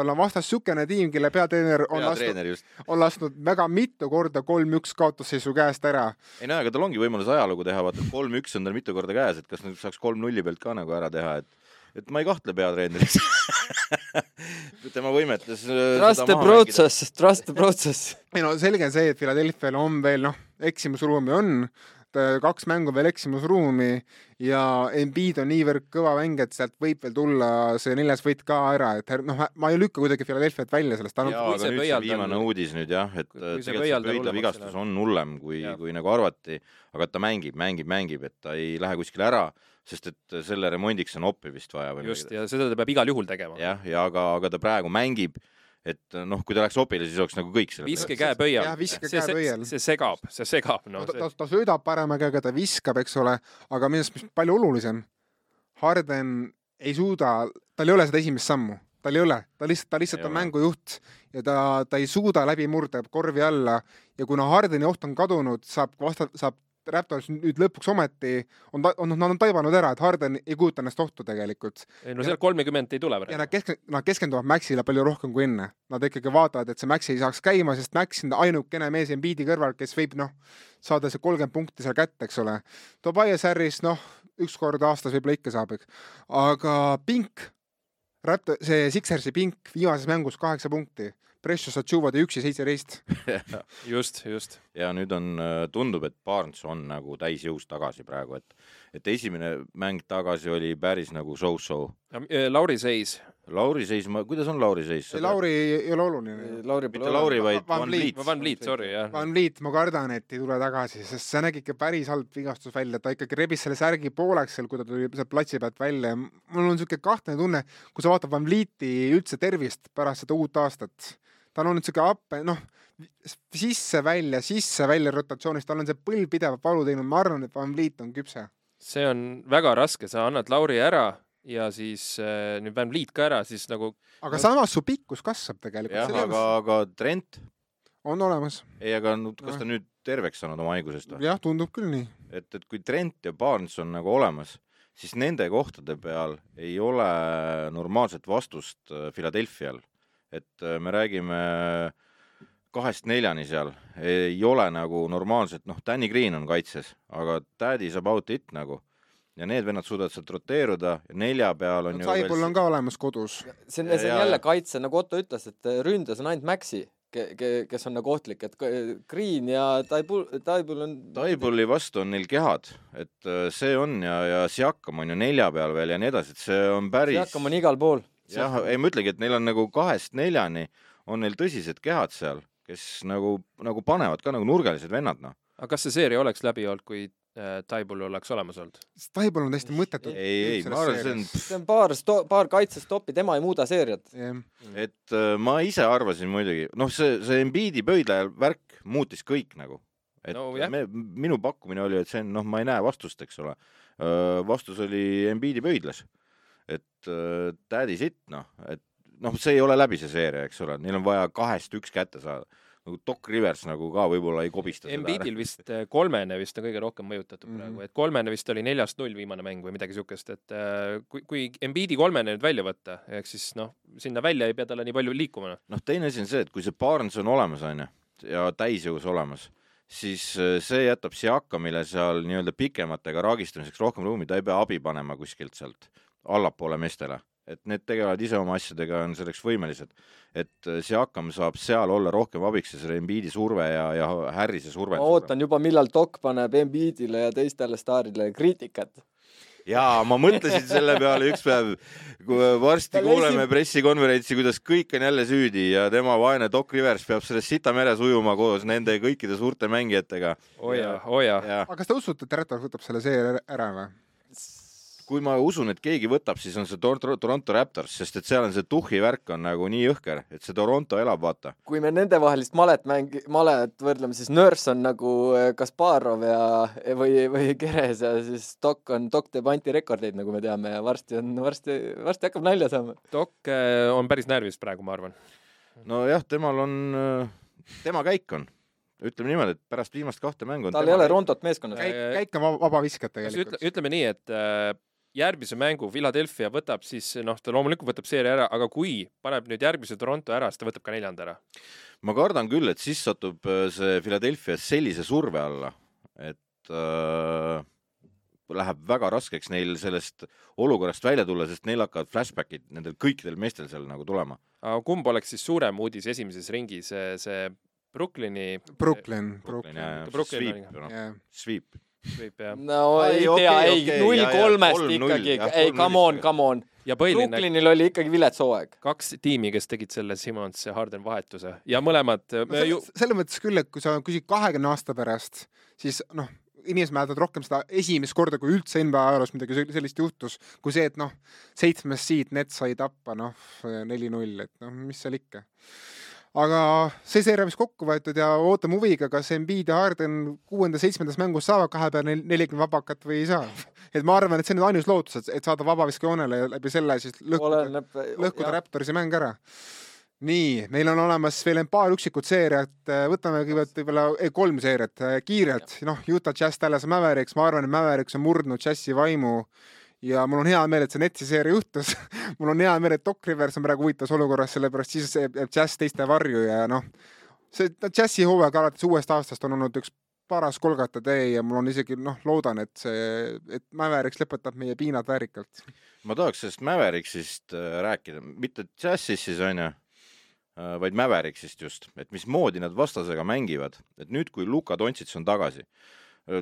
A: tal on vastas niisugune tiim, kelle peatreener on lasknud,
D: peatreener just.
A: on lasknud väga mitu korda kolm-üks kaotusseisu käest ära.
D: ei no aga tal ongi võimalus ajalugu teha, vaata kolm-üks on tal mitu korda käes, et kas nüüd saaks kolm-nulli pealt ka nagu ära teha, et et ma ei kahtle peatreeneris tema võimetes äh,
B: trust the process, trust the process.
A: ei no selge on see, et Philadelphia'l on veel noh, eksimusruumi on, kaks mängu veel eksimusruumi ja Embiid on niivõrd kõva mäng, et sealt võib veel tulla see neljas võit ka ära, et noh, ma ei lükka kuidagi Philadelphia't välja sellest, on
D: jaa,
C: kui
D: aga
C: see
D: nüüd see viimane uudis nüüd jah, et äh, tegelikult see pöidla vigastus on hullem, kui kui nagu arvati, aga ta mängib, mängib, mängib, et ta ei lähe kuskile ära, sest et selle remondiks on oppi vist vaja või
C: just, ja seda ta peab igal juhul tegema.
D: jah, ja aga, aga ta praegu mängib, et noh, kui ta läheks opile, siis oleks nagu kõik selle
C: viske käe pöial
A: Jah,. viske
C: see
A: käe, pöial.
C: see segab, see segab, no
A: ta,
C: see
A: ta, ta söödab parema käega, ta viskab, eks ole, aga minu arust, mis palju olulisem, Harden ei suuda, tal ei ole seda esimest sammu, tal ei ole, ta lihtsalt, ta lihtsalt
D: Ei
A: on
D: ole.
A: mängujuht ja ta, ta ei suuda läbi murda korvi alla ja kuna Hardeni oht on kadunud, saab vasta-, saab Raptors nüüd lõpuks ometi on on, nad on taibanud ära, et Harden ei kujuta ennast ohtu tegelikult
C: ei no seal kolmekümmend ei tule
A: ja
C: praegu
A: nad kesk-, nad keskenduvad Maxile palju rohkem kui enne. Nad ikkagi vaatavad, et see Max ei saaks käima, sest Max on ainukene mees Embiidi kõrval, kes võib noh, saada see kolmkümmend punkti seal kätte, eks ole. Tobias Harris, noh, üks kord aastas võib-olla ikka saab, eks. aga Pink, Rapt-, see Sixersi Pink viimases mängus kaheksa punkti. Precious Achuva tõi üksi seitseteist.
C: just, just.
D: ja nüüd on, tundub, et Barnes on nagu täisjõus tagasi praegu, et et esimene mäng tagasi oli päris nagu so-so.
C: Lauri Seis,
D: Lauri seis, ma, kuidas on Lauri seis?
A: Lauri ei ole oluline.
B: Lauri
D: mitte Lauri, vaid
A: Van. Vliet.
C: Van Vliet, sorry, jah.
A: Van Vliet, ma kardan, et ei tule tagasi, sest see nägi ikka päris halb vigastus välja, ta ikkagi rebis selle särgi pooleks seal, kui ta tuli sealt platsi pealt välja ja mul on niisugune kahtlane tunne, kui sa vaatad Van Vlieti üldse tervist pärast seda uut aastat, tal on nüüd niisugune up, noh, sisse-välja, sisse-välja rotatsioonis, tal on see põlv pidevalt valu teinud, ma arvan, et Van Vliet on küpse.
C: see on väga raske, sa annad Lauri ära ja siis äh, nüüd Van Vliet ka ära, siis nagu
A: aga
C: No-
A: samas su pikkus kasvab
D: jah,
A: tegelikult,
D: aga, aga Trent,
A: on olemas.
D: ei, aga kas ta nüüd terveks saanud oma haigusest või?
A: jah, tundub küll nii.
D: et, et kui Trent ja Barnes on nagu olemas, siis nende kohtade peal ei ole normaalset vastust äh, Philadelphia'l. Et äh, me räägime kahest neljani seal, ei ole nagu normaalset, noh, Danny Green on kaitses, aga that is about it nagu. ja need vennad suudavad sealt roteeruda ja nelja peal on ju
A: Saibul on ka olemas kodus.
B: see on, see on jälle kaitse, nagu Otto ütles, et ründes on ainult Maxi, kes on nagu ohtlik, et k- Green ja Taibul, Taibul on
D: Taibuli vastu on neil kehad, et äh, see on ja, ja Siakam on ju nelja peal veel ja nii edasi, et see on päris
B: hakkama on igal pool.
D: jah, ei ma ütlengi, et neil on nagu kahest neljani on neil tõsised kehad seal, kes nagu, nagu panevad ka nagu nurgelised vennad, noh.
C: aga kas see seeria oleks läbi olnud, kui äh, Taibul oleks olemas olnud?
A: Taibul on täiesti mõttetu.
D: ei, ei, ma arvan, see on,
B: see on paar sto-, paar kaitsestoppi, tema ei muuda seeriat.
A: jah,
D: et äh, ma ise arvasin muidugi, noh, see, see Embiidi pöidla värk muutis kõik nagu. et
C: No jah.
D: me, minu pakkumine oli, et see on, noh, ma ei näe vastust, eks ole. vastus oli Embiidi pöidlas. Et äh, sitt, noh, et noh, see ei ole läbi see seeria, eks ole, neil on vaja kahest üks kätte saada. nagu Doc Rivers nagu ka võib-olla ei kobista seda.
C: Embiidil vist äh, kolmene vist on kõige rohkem mõjutatud
A: Mhm.
C: praegu, et kolmene vist oli neljast null viimane mäng või midagi siukest, et äh, kui, kui Embiidi kolmene nüüd välja võtta, ehk siis noh, sinna välja ei pea talle nii palju liikuma.
D: noh, teine asi on see, et kui see Barnes on olemas, onju, ja täisjõus olemas, siis see jätab Siakamile seal nii-öelda pikematega raagistamiseks rohkem ruumi, ta ei pea abi panema kuskilt sealt allapoole meestele. et need tegelevad ise oma asjadega, on selleks võimelised. et äh, Siakam saab seal olla rohkem abiks ja selle Embiidi surve ja, ja Harrise surve.
B: ma ootan juba, millal Doc paneb Embiidile ja teistele staaridele kriitikat.
D: jaa, ma mõtlesin selle peale üks päev, kui varsti kuuleme pressikonverentsi, kuidas kõik on jälle süüdi ja tema vaene Doc Rivers peab selles sita meres ujuma koos nende kõikide suurte mängijatega.
C: oo jaa, oo jaa.
D: ja
A: aga kas te usute, et Raptors võtab selle seeria ära või?
D: Kui ma usun, et keegi võtab, siis on see Toronto, Raptors, sest et seal on see tuhhi värk on nagu nii jõhker, et see Toronto elab, vaata.
B: kui me nendevahelist malet mängi-, malet võrdleme, siis Nurse on nagu äh, Kasparov ja, või, või Keres ja siis Doc on, Doc teeb antirekordeid, nagu me teame ja varsti on, varsti, varsti hakkab nalja saama.
C: Doc äh, on päris närvis praegu, ma arvan.
D: nojah, temal on, tema käik on, ütleme niimoodi, et pärast viimast kahte mängu on
B: tal ei ole Rondot meeskonnas.
A: käik, käik on vaba,
C: ütle,
A: tegelikult.
C: ütleme nii, et äh, järgmise mängu Philadelphia võtab, siis noh, ta loomulikult võtab seeria ära, aga kui paneb nüüd järgmise Toronto ära, siis ta võtab ka neljanda ära.
D: ma kardan küll, et siis satub äh, see Philadelphia sellise surve alla, et äh, läheb väga raskeks neil sellest olukorrast välja tulla, sest neil hakkavad flashbackid nendel kõikidel meestel seal nagu tulema.
C: aga kumb oleks siis suurem uudis esimeses ringis, see Brooklyni
A: Brooklyn,
D: Brooklyn
A: Brooklyn.
D: ja
C: Brooklyn
D: sweep
C: oli-,
D: noh,
A: jah,
D: sweep.
C: Võib ja,
B: no
D: Ai,
B: ei
D: okei,
B: tea, ei
D: okei,
B: null
D: ja, ja,
B: kolmest ikkagi
D: jah,,
B: ei come on, come on. Brooklynil oli ikkagi vilets hooaeg.
C: kaks tiimi, kes tegid selle Simmons ja Harden vahetuse ja mõlemad
A: no
C: me ju
A: selles, mõttes küll, et kui sa küsid kahekümne aasta pärast, siis noh, inimesed mäletavad rohkem seda esimest korda, kui üldse NBA ajaloos midagi sel- sellist juhtus, kui see, et noh, seitsmes siit Nets sai tappa, noh, neli-null, et noh, mis seal ikka. Aga see seeria, mis kokku võetud ja ootame huviga, kas Embiid ja Harden kuuendas-seitsmendas mängus saavad kahe peale nel- nelikümmend vabakat või ei saa. et ma arvan, et see on ainus lootus, et, et saada vabaviskejoonele ja läbi selle siis lõhkuda, lõhkuda Raptorsi mäng ära. nii, meil on olemas veel paar üksikut seeriat, võtame kõigepealt võib-olla kolm seeriat eh, kiirelt, noh, Utah Jazz, Dallas Mavericks, ma arvan, et Mavericks on murdnud Jazzi vaimu ja mul on hea meel, et see Netsi seeria juhtus. mul on hea meel, et Doc Rivers on praegu huvitavas olukorras, sellepärast siis jääb Jazz teiste varju ja noh, see Jazzi hooaeg alates uuest aastast on olnud üks paras kolgata tee ja mul on isegi noh, loodan, et see, et Mavericks lõpetab meie piinad väärikalt.
D: ma tahaks sellest Mavericksist äh, rääkida, mitte Jazzist siis onju, vaid Mavericksist just, et mismoodi nad vastasega mängivad, et nüüd, kui Luka Dontšits on tagasi,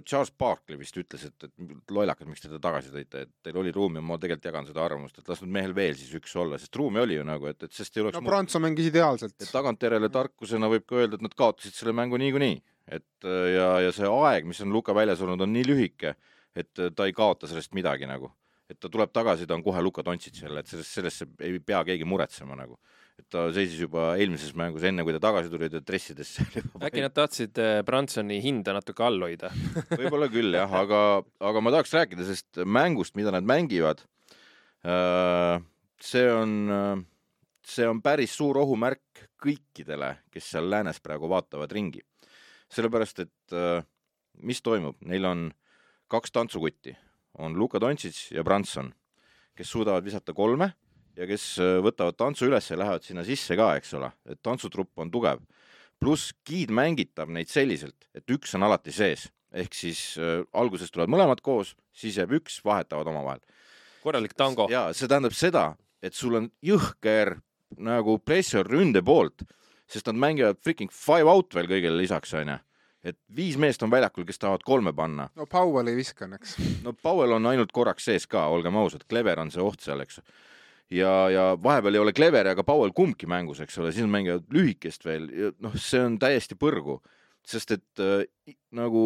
D: Charles Barkley vist ütles, et, et lollakad, miks te ta tagasi tõite, et teil oli ruumi, ma tegelikult jagan seda arvamust, et las nüüd mehel veel siis üks olla, sest ruumi oli ju nagu, et, et sest ei oleks
A: no Prantsusmaa mängis ideaalselt
D: et. tagantjärele tarkusena võib ka öelda, et nad kaotasid selle mängu niikuinii, et äh, ja, ja see aeg, mis on Luka väljas olnud, on nii lühike, et äh, ta ei kaota sellest midagi nagu. et ta tuleb tagasi, ta on kohe Luka Dontšits jälle, et sellest, sellesse ei pea keegi muretsema nagu. Et ta seisis juba eelmises mängus, enne kui ta tagasi tuli, ta dressides
C: äkki nad tahtsid äh, Bransoni hinda natuke all hoida.
D: võib-olla küll jah, aga, aga ma tahaks rääkida sellest mängust, mida nad mängivad. see on, see on päris suur ohumärk kõikidele, kes seal läänes praegu vaatavad ringi. sellepärast, et äh, mis toimub, neil on kaks tantsukutti, on Luka Dontšits ja Branson, kes suudavad visata kolme ja kes äh, võtavad tantsu üles ja lähevad sinna sisse ka, eks ole, et tantsutrupp on tugev pluss giid mängitab neid selliselt, et üks on alati sees, ehk siis äh, alguses tulevad mõlemad koos, siis jääb üks, vahetavad omavahel.
C: korralik tango.
D: ja see tähendab seda, et sul on jõhker nagu pressure ründe poolt, sest nad mängivad freaking five out veel kõigele lisaks, onju. et viis meest on väljakul, kes tahavad kolme panna.
A: no Powell ei viska õnneks.
D: no Powell on ainult korraks sees ka, olgem ausad, Clever on see oht seal, eks. ja, ja vahepeal ei ole Clever ega Powell kumbki mängus, eks ole, siis mängivad lühikest veel, noh, see on täiesti põrgu, sest et äh, nagu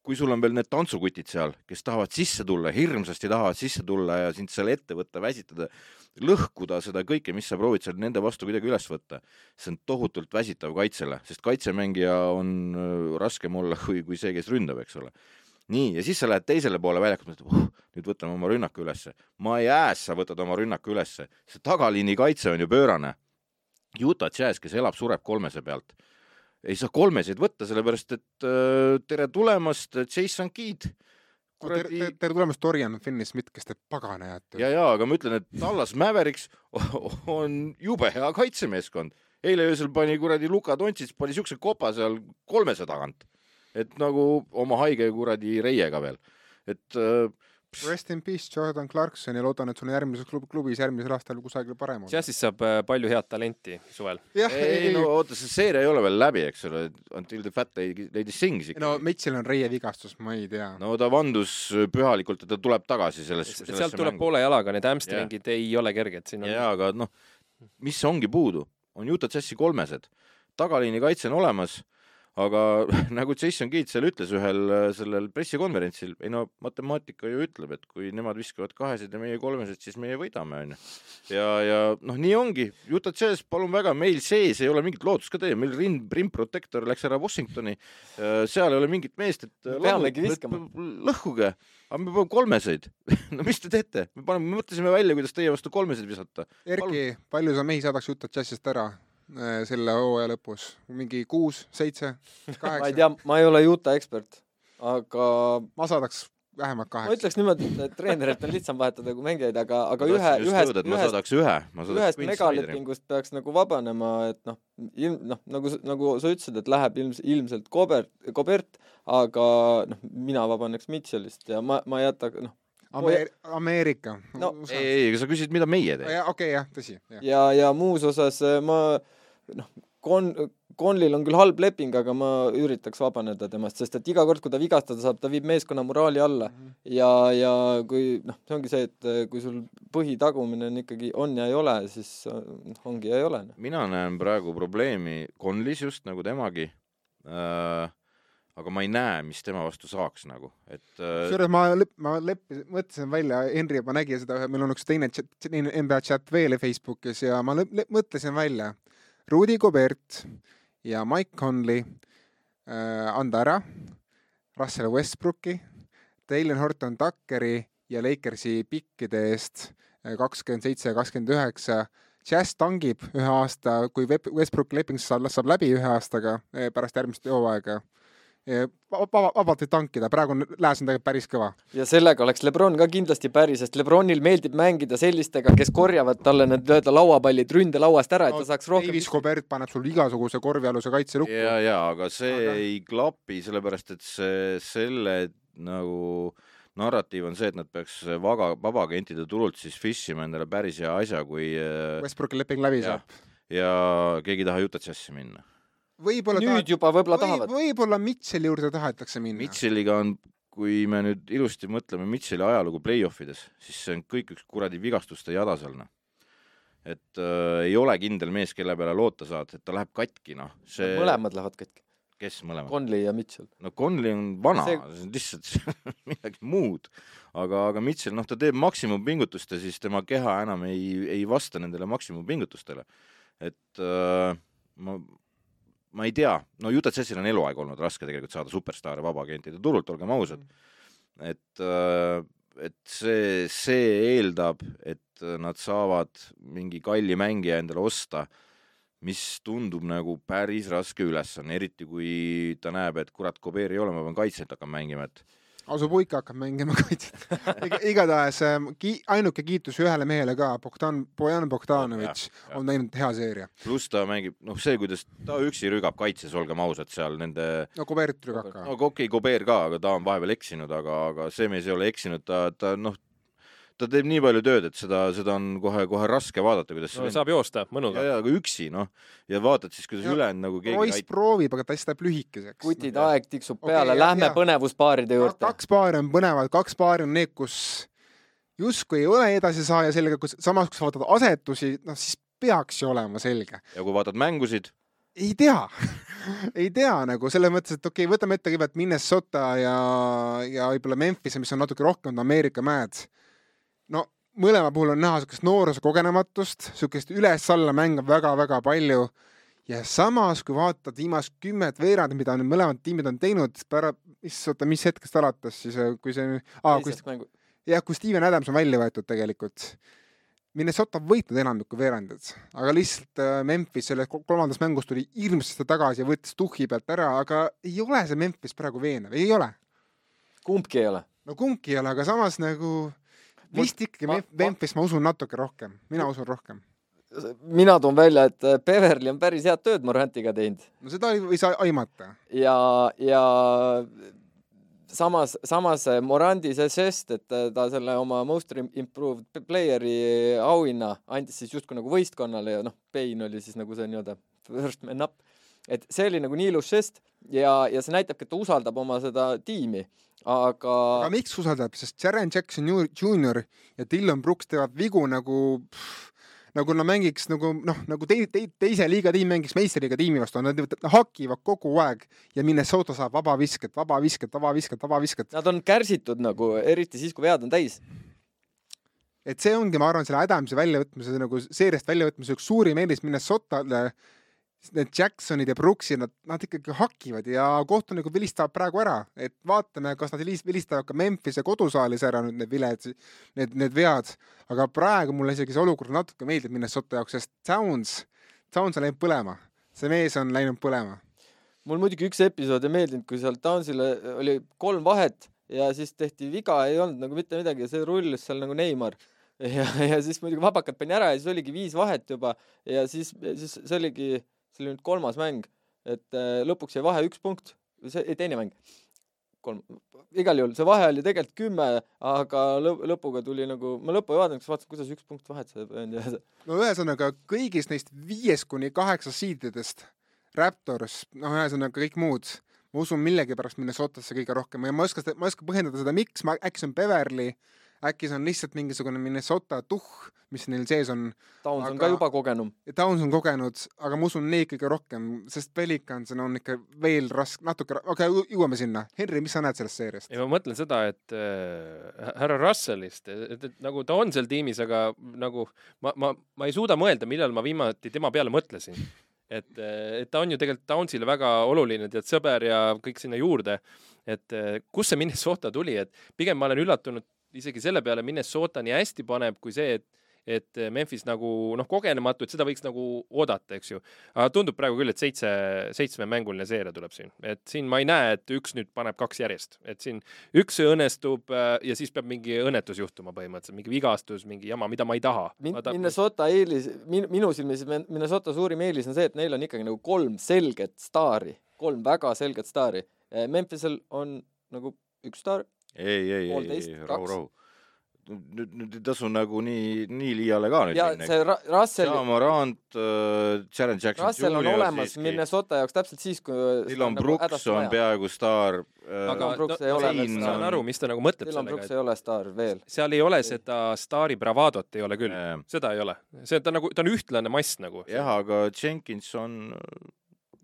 D: kui sul on veel need tantsukutid seal, kes tahavad sisse tulla, hirmsasti tahavad sisse tulla ja sind seal ette võtta, väsitada, lõhkuda seda kõike, mis sa proovid seal nende vastu kuidagi üles võtta, see on tohutult väsitav kaitsele, sest kaitsemängija on äh, raskem olla kui, kui see, kes ründab, eks ole nii, ja siis sa lähed teisele poole väljakut, mõtled uh,, nüüd võtame oma rünnaku ülesse. my ass, sa võtad oma rünnaku ülesse, see tagaliini kaitse on ju pöörane. Utah Jazz, kes elab, sureb kolmese pealt. ei saa kolmeseid võtta, sellepärast et äh, tere tulemast, Jason Keed.
A: tere, tere, tere tulemast, Dorian Finney-Smith, kes te pagana jääte
D: ja, ja aga ma ütlen, et Tallas Mavericks on jube hea kaitsemeeskond. eile öösel pani kuradi Luka Dontšits pani siukse kopa seal kolmese tagant, et nagu oma haige kuradi reiega veel, et äh,
A: Rest in peace, Jordan Clarkson ja loodan, et sul on järgmises klub- klubis järgmisel aastal kusagil parem olla.
C: Jazzis saab äh, palju head talenti suvel.
A: jah,
D: ei
A: ei
D: no, oota, see seeria ei ole veel läbi, eks ole, Until the Fat Lady, lady Sings
A: no
D: ikka.
A: Mitchell on reievigastus, ma ei tea.
D: no ta vandus pühalikult, et ta tuleb tagasi sellest,
C: sealt tuleb poole jalaga, need hamstringid ei ole kerged, siin on
D: jaa, aga noh, mis ongi puudu, on Utah Jazzi kolmesed, tagaliini kaitse on olemas, aga nagu Jason Keat seal ütles ühel äh, sellel pressikonverentsil, ei no matemaatika ju ütleb, et kui nemad viskavad kahesed ja meie kolmesed, siis meie võidame, onju. ja, ja noh, nii ongi, Utah Jazz, palun väga, meil sees ei ole mingit lootust ka teha, meil rim, rim protector läks ära Washingtoni, seal ei ole mingit meest, et
B: Me peamegi viskama.
D: lõhkuge, aga me paneme kolmeseid no mis te teete, me paneme, me mõtlesime välja, kuidas teie vastu kolmeseid visata.
A: Erki, palju sa mehi saadaks Utah Jazzist ära äh, selle hooaja lõpus? mingi kuus, seitse,
B: ma ei
A: kaheksa?
B: tea, ma ei ole Utah ekspert, aga
A: ma saadaks vähemalt
B: ma
A: kaheksa.
B: ütleks niimoodi, et treenerit on lihtsam vahetada kui mängijaid, aga, aga
D: Ma
B: ühe, ühest,
D: et ma
B: ühest,
D: saadaks ühe, ma saadaks
B: ühest megalepingust peaks nagu vabanema, et noh, ilm, noh, nagu, nagu sa ütlesid, et läheb ilms-, ilmselt Kobert, Kobert, aga noh, mina vabaneks Mitchellist ja ma, ma ei jäta, noh,
A: Ameer-, Ameerika.
B: No,
D: ei, ei, aga sa küsisid, mida meie teeme.
A: okei, jah, tõsi,
B: ja, ja muus osas äh, ma noh, Kon-, Conlil on küll halb leping, aga ma üritaks vabaneda temast, sest et iga kord, kui ta vigastada saab, ta viib meeskonna moraali alla ja, ja kui noh, see ongi see, et äh, kui sul põhitagumine on ikkagi on ja ei ole, siis äh, noh, ongi ja ei ole.
D: mina näen praegu probleemi Conlis just nagu temagi äh,. aga ma ei näe, mis tema vastu saaks nagu, et äh,
A: kusjuures ma lõpp, ma leppisin, mõtlesin välja, Henri juba nägi seda, meil on üks teine chat, NBA chat veel Facebookis ja ma lõpp, lõpp, mõtlesin välja Rudi Gobert ja Mike Conley äh, anda ära, Russell Westbrooki, Taylor Horton Tuckeri ja Lakersi pikkide eest äh, kakskümmend seitse ja kakskümmend üheksa Jazz tangib ühe aasta, kui Westbrooki leping saab, saab läbi ühe aastaga eh, pärast järgmist hooaega. vaba, vabalt võib tankida, praegu on lääs on tegelikult päris kõva.
B: ja sellega oleks Lebron ka kindlasti päri, sest Lebronil meeldib mängida sellistega, kes korjavad talle need nii-öelda lauapallid ründelauast ära, et ta saaks rohkem
A: Davis Cobert paneb sul igasuguse korvialuse kaitse lukku.
D: ja, ja aga see
A: Aga-
D: ei klapi, sellepärast et see, selle nagu narratiiv on see, et nad peaks vaga, vabaagentide turult siis fish ima endale päris hea asja, kui äh,
A: Westbrooki leping läbi saab.
D: ja keegi ei taha Utah Jazzi minna.
A: Võib-olla
B: nüüd juba võib-olla
A: või,
B: tahavad.
A: võib-olla Mitchell'i juurde tahetakse minna.
D: Mitchelliga on, kui me nüüd ilusti mõtleme Mitchelli ajalugu play-offides, siis see on kõik üks kuradi vigastuste jada seal noh. et äh, ei ole kindel mees, kelle peale loota saad, et ta läheb katki noh, see,
B: mõlemad lähevad katki,
D: kes mõlemad?
B: Conley ja Mitchell.
D: no Conley on vana
B: See-
D: see..., see on lihtsalt midagi muud. aga, aga Mitchell, noh, ta teeb maksimumpingutust ja siis tema keha enam ei, ei vasta nendele maksimumpingutustele. et äh, ma, ma ei tea, no Utah Jazzil on eluaeg olnud raske tegelikult saada superstaare vabaagentide turult, olgem ausad. et äh,, et see, see eeldab, et nad saavad mingi kalli mängija endale osta mis tundub nagu päris raske ülesanne, eriti kui ta näeb, et kurat, Kobeer ei ole, ma pean kaitset hakkama mängima, et
A: asub uika, hakkab mängima kaitset Iga,. igatahes ähm, ki, ainuke kiitus ühele mehele ka, Bogdan, Bojan Bogdanovitš on teinud hea seeria.
D: pluss ta mängib, noh, see, kuidas ta üksi rügab kaitses, olgem ausad, seal nende
A: no Cobert rügab ka
D: no okei okay,, Kobeer ka, aga ta on vahepeal eksinud, aga, aga see mees ei ole eksinud, ta, ta noh, ta teeb nii palju tööd, et seda, seda on kohe-kohe raske vaadata, kuidas
C: no,
D: see
C: saab joosta
D: ja,
C: mõnuga.
D: ja aga üksi noh, ja vaatad siis, kuidas
A: Ja
D: ülejäänud nagu keegi
A: Royce proovib, aga ta siis läheb lühikeseks.
B: kutid,
D: jah.
B: aeg tiksub
A: Okei,
B: peale, lähme põnevuspaaride juurde.
A: kaks paari on põnevad, kaks paari on need, kus justkui ei ole edasisaaja sellega, kus samas, kui sa vaatad asetusi, noh siis peaks ju olema selge.
D: ja kui vaatad mängusid,
A: ei tea ei tea nagu selles mõttes, et okei okay,, võtame ette kõigepealt Minnesota ja, ja võib-olla Memphis, mis on natuke rohkem Ameerika mäed. No mõlema puhul on näha niisugust nooruse kogenematust, niisugust üles-alla mänge väga-väga palju ja samas, kui vaatad viimast kümmet veerandit, mida need mõlemad tiimid on teinud, issand, oota, mis hetkest alates siis, kui see ah,, kui jah, kui Steven Adams on välja võetud tegelikult. Minnesota on võitnud enamiku veerandid, aga lihtsalt äh, Memphis selles kol- kolmandas mängus tuli hirmsasti tagasi ja võttis tuhhi pealt ära, aga ei ole see Memphis praegu veenev, ei ole.
B: kumbki ei ole.
A: no kumbki ei ole, aga samas nagu vist ikkagi
B: ma-
A: Mem- Memphis ma usun natuke rohkem, mina usun rohkem.
B: mina toon välja, et äh, Beverly on päris head tööd Morantiga teinud
A: no seda ei, ei saa aimata.
B: ja, ja samas, samas äh, Morandi see žest, et äh, ta selle oma most improved player'i auhinna andis siis justkui nagu võistkonnale ja noh, Payne oli siis nagu see nii-öelda first man up. Et see oli nagu nii ilus žest ja, ja see näitabki, et ta usaldab oma seda tiimi, aga,
A: aga miks usaldab, sest Jaren Jackson Jr ja Dylan Brooks teevad vigu nagu pff, nagu nad mängiks nagu noh, nagu tei-, tei-, teise liiga tiim mängiks meistriliiga tiimi vastu, nad hakivad kogu aeg ja Minnesota saab vabavisket, vabavisket, vabavisket, vabavisket.
B: nad on kärsitud nagu, eriti siis, kui vead on täis.
A: et see ongi, ma arvan, selle Adamsi väljavõtmise nagu seeriast väljavõtmise üks suurim eelis Minnesotale. Need Jacksonid ja Brooksid, nad, nad ikkagi hakivad ja kohtunikud vilistavad praegu ära, et vaatame, kas nad vilis- vilistavad ka Memphise kodusaalis ära nüüd need viled, need, need vead. aga praegu mulle isegi see olukord natuke meeldib Minnesota jaoks, sest Towns, Towns on läinud põlema, see mees on läinud põlema.
B: mul muidugi üks episood ei meeldinud, kui seal Townsile oli kolm vahet ja siis tehti viga, ei olnud nagu mitte midagi ja see rullus seal nagu Neimar. ja, ja siis muidugi vabakad pani ära ja siis oligi viis vahet juba ja siis, siis see oligi, see oli nüüd kolmas mäng, et äh, lõpuks jäi vahe üks punkt, see, ei teine mäng. kolm, igal juhul see vahe oli tegelikult kümme, aga lõp, lõpuga tuli nagu, ma lõppu ei vaadanud, siis vaatasin, kuidas üks punkt vahet sai ja
A: no ühesõnaga kõigist neist viiest kuni kaheksast siididest Raptors, noh, ühesõnaga kõik muud, ma usun millegipärast Minnesotasse kõige rohkem ja ma ei oska seda, ma ei oska põhjendada seda, miks, ma, äkki see on Beverly, äkki see on lihtsalt mingisugune Minnesota tuhh, mis neil sees on.
B: Towns
A: Aga-
B: on ka juba kogenum.
A: Towns on kogenud, aga ma usun neid kõige rohkem, sest Pelicansil on ikka veel raske, natuke, okei okay,, jõuame sinna. Henri, mis sa näed sellest seeriast?
C: ei, ma mõtlen seda, et äh, härra Russellist, et, et, nagu ta on seal tiimis, aga nagu ma, ma, ma ei suuda mõelda, millal ma viimati tema peale mõtlesin. et, et ta on ju tegelikult Downsile väga oluline, tead, sõber ja kõik sinna juurde. et äh, kust see Minnesota tuli, et pigem ma olen üllatunud isegi selle peale, Minnesota nii hästi paneb, kui see, et et Memphis nagu noh, kogenematu, et seda võiks nagu oodata, eks ju. aga tundub praegu küll, et seitse, seitsmemänguline seeria tuleb siin, et siin ma ei näe, et üks nüüd paneb kaks järjest, et siin üks õnnestub äh, ja siis peab mingi õnnetus juhtuma põhimõtteliselt, mingi vigastus, mingi jama, mida ma ei taha.
B: Min-
C: ta-
B: Minnesota eelis, min-, minu silmis Min- Minnesota suurim eelis on see, et neil on ikkagi nagu kolm selget staari, kolm väga selget staari. Memphisel on nagu üks staar,
D: ei, ei, ei, ei, rahu, rahu. nüüd, nüüd ei tasu nagu nii, nii liiale ka nüüd
B: ja
D: minna.
B: see Russell,
D: Jamarant äh,, Jaren Jackson
B: Russell on olemas
D: siiski.
B: Minnesota jaoks täpselt siis, kui
D: Dylan
B: nagu
D: Brooks on
B: vaja.
D: peaaegu staar. äh,
C: aga
B: Dylan Brooks
C: no,
B: ei ole
C: siin saan aru, mis ta nagu mõtleb
B: Dylan
C: sellega,
B: Brooks ei ole staar veel.
C: seal ei ole seda staari bravadot ei ole küll,
D: Äh,
C: seda ei ole, see ta nagu, ta on ühtlane mass nagu.
D: jah, aga Jenkins on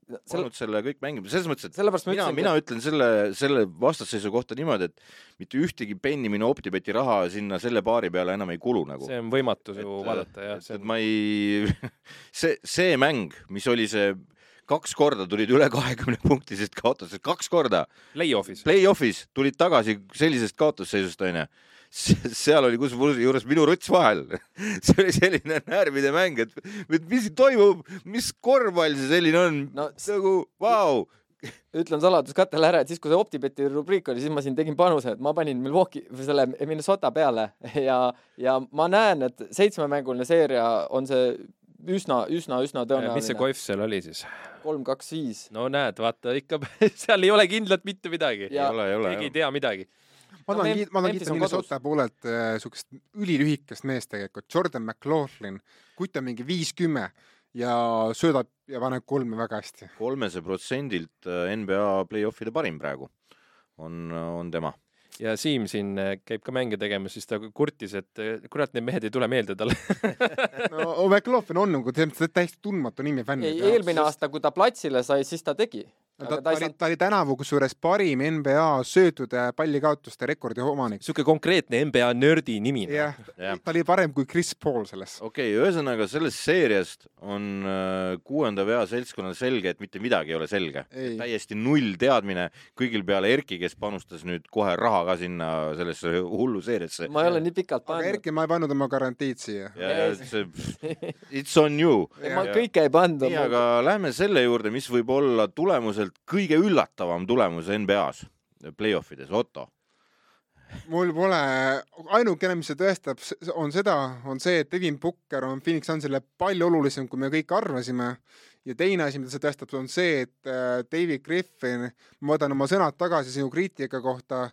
D: pannud selle kõik mängima, selles mõttes, et mina,
B: ütlesingi,
D: mina ütlen selle, selle vastasseisu kohta niimoodi, et mitte ühtegi penni minu OpTibeti raha sinna selle paari peale enam ei kulu nagu.
C: see on võimatu ju vaadata jah,
D: et, ma ei, see, see mäng, mis oli see, kaks korda tulid üle kahekümne punktisest kaotusest, kaks korda
C: play-off'is.
D: play-off'is tulid tagasi sellisest kaotusseisust onju. Seal oli kusjuures minu ruts vahel. see oli selline närvide mäng, et, et mis toimub, mis korvpall see selline on
B: no
D: nagu vau.
B: ütlen saladuskattele ära, et siis, kui see OpTibeti rubriik oli, siis ma siin tegin panuse, et ma panin Milwaukee või selle Minnesota peale ja, ja ma näen, et seitsmemänguline seeria on see üsna, üsna, üsna
C: mis see
B: tõenäoline.
C: kohv seal oli siis?
B: kolm, kaks, viis.
C: no näed, vaata ikka seal ei ole kindlalt mitte midagi.
B: Ja-
D: ei ole, ei ole
C: keegi ei tea midagi.
A: Ma
B: No
A: tahan
B: Mem-
A: kiita, ma tahan kiita Minnesota poolelt äh, siukest ülilühikest meest tegelikult, Jordan McLaughlin, kutt on mingi viis-kümme ja söödab ja paneb kolme väga hästi.
D: kolmese protsendilt äh, NBA play-off'ide parim praegu on, on tema.
C: ja Siim siin äh, käib ka mänge tegemas, siis ta kurtis, et äh, kurat, need mehed ei tule meelde talle.
A: no McLaughlin on nagu täiesti tundmatu nimi fänn.
B: ei, eelmine aasta, kui ta platsile sai, siis ta tegi.
A: Ta, ta,
B: ta
A: oli, ta oli tänavu kusjuures parim NBA söötude pallikaotuste rekordi omanik.
C: sihuke konkreetne NBA nördi nimi.
A: jah
D: Jah.,
A: ta oli parem kui Chris Paul selles.
D: okei okay,, ühesõnaga sellest seeriast on äh, kuuenda vea seltskonnal selge, et mitte midagi ei ole selge. Täiesti null teadmine kõigil peale Erki, kes panustas nüüd kohe raha ka sinna sellesse hullu seeriasse.
B: ma ei ole nii pikalt
A: aga
B: pannud.
A: Erki, ma ei pannud oma garantiid siia.
D: it's on you.
B: ma kõike ei pannud.
D: nii, aga lähme selle juurde, mis võib olla tulemuselt kõige üllatavam tulemus NBA-s, play-offides, Otto.
A: mul pole, ainukene, mis see tõestab, on seda, on see, et Devin Booker on Phoenix Sunsile palju olulisem, kui me kõik arvasime. ja teine asi, mida see tõestab, on see, et äh, David Griffin, ma võtan oma sõnad tagasi sinu kriitika kohta.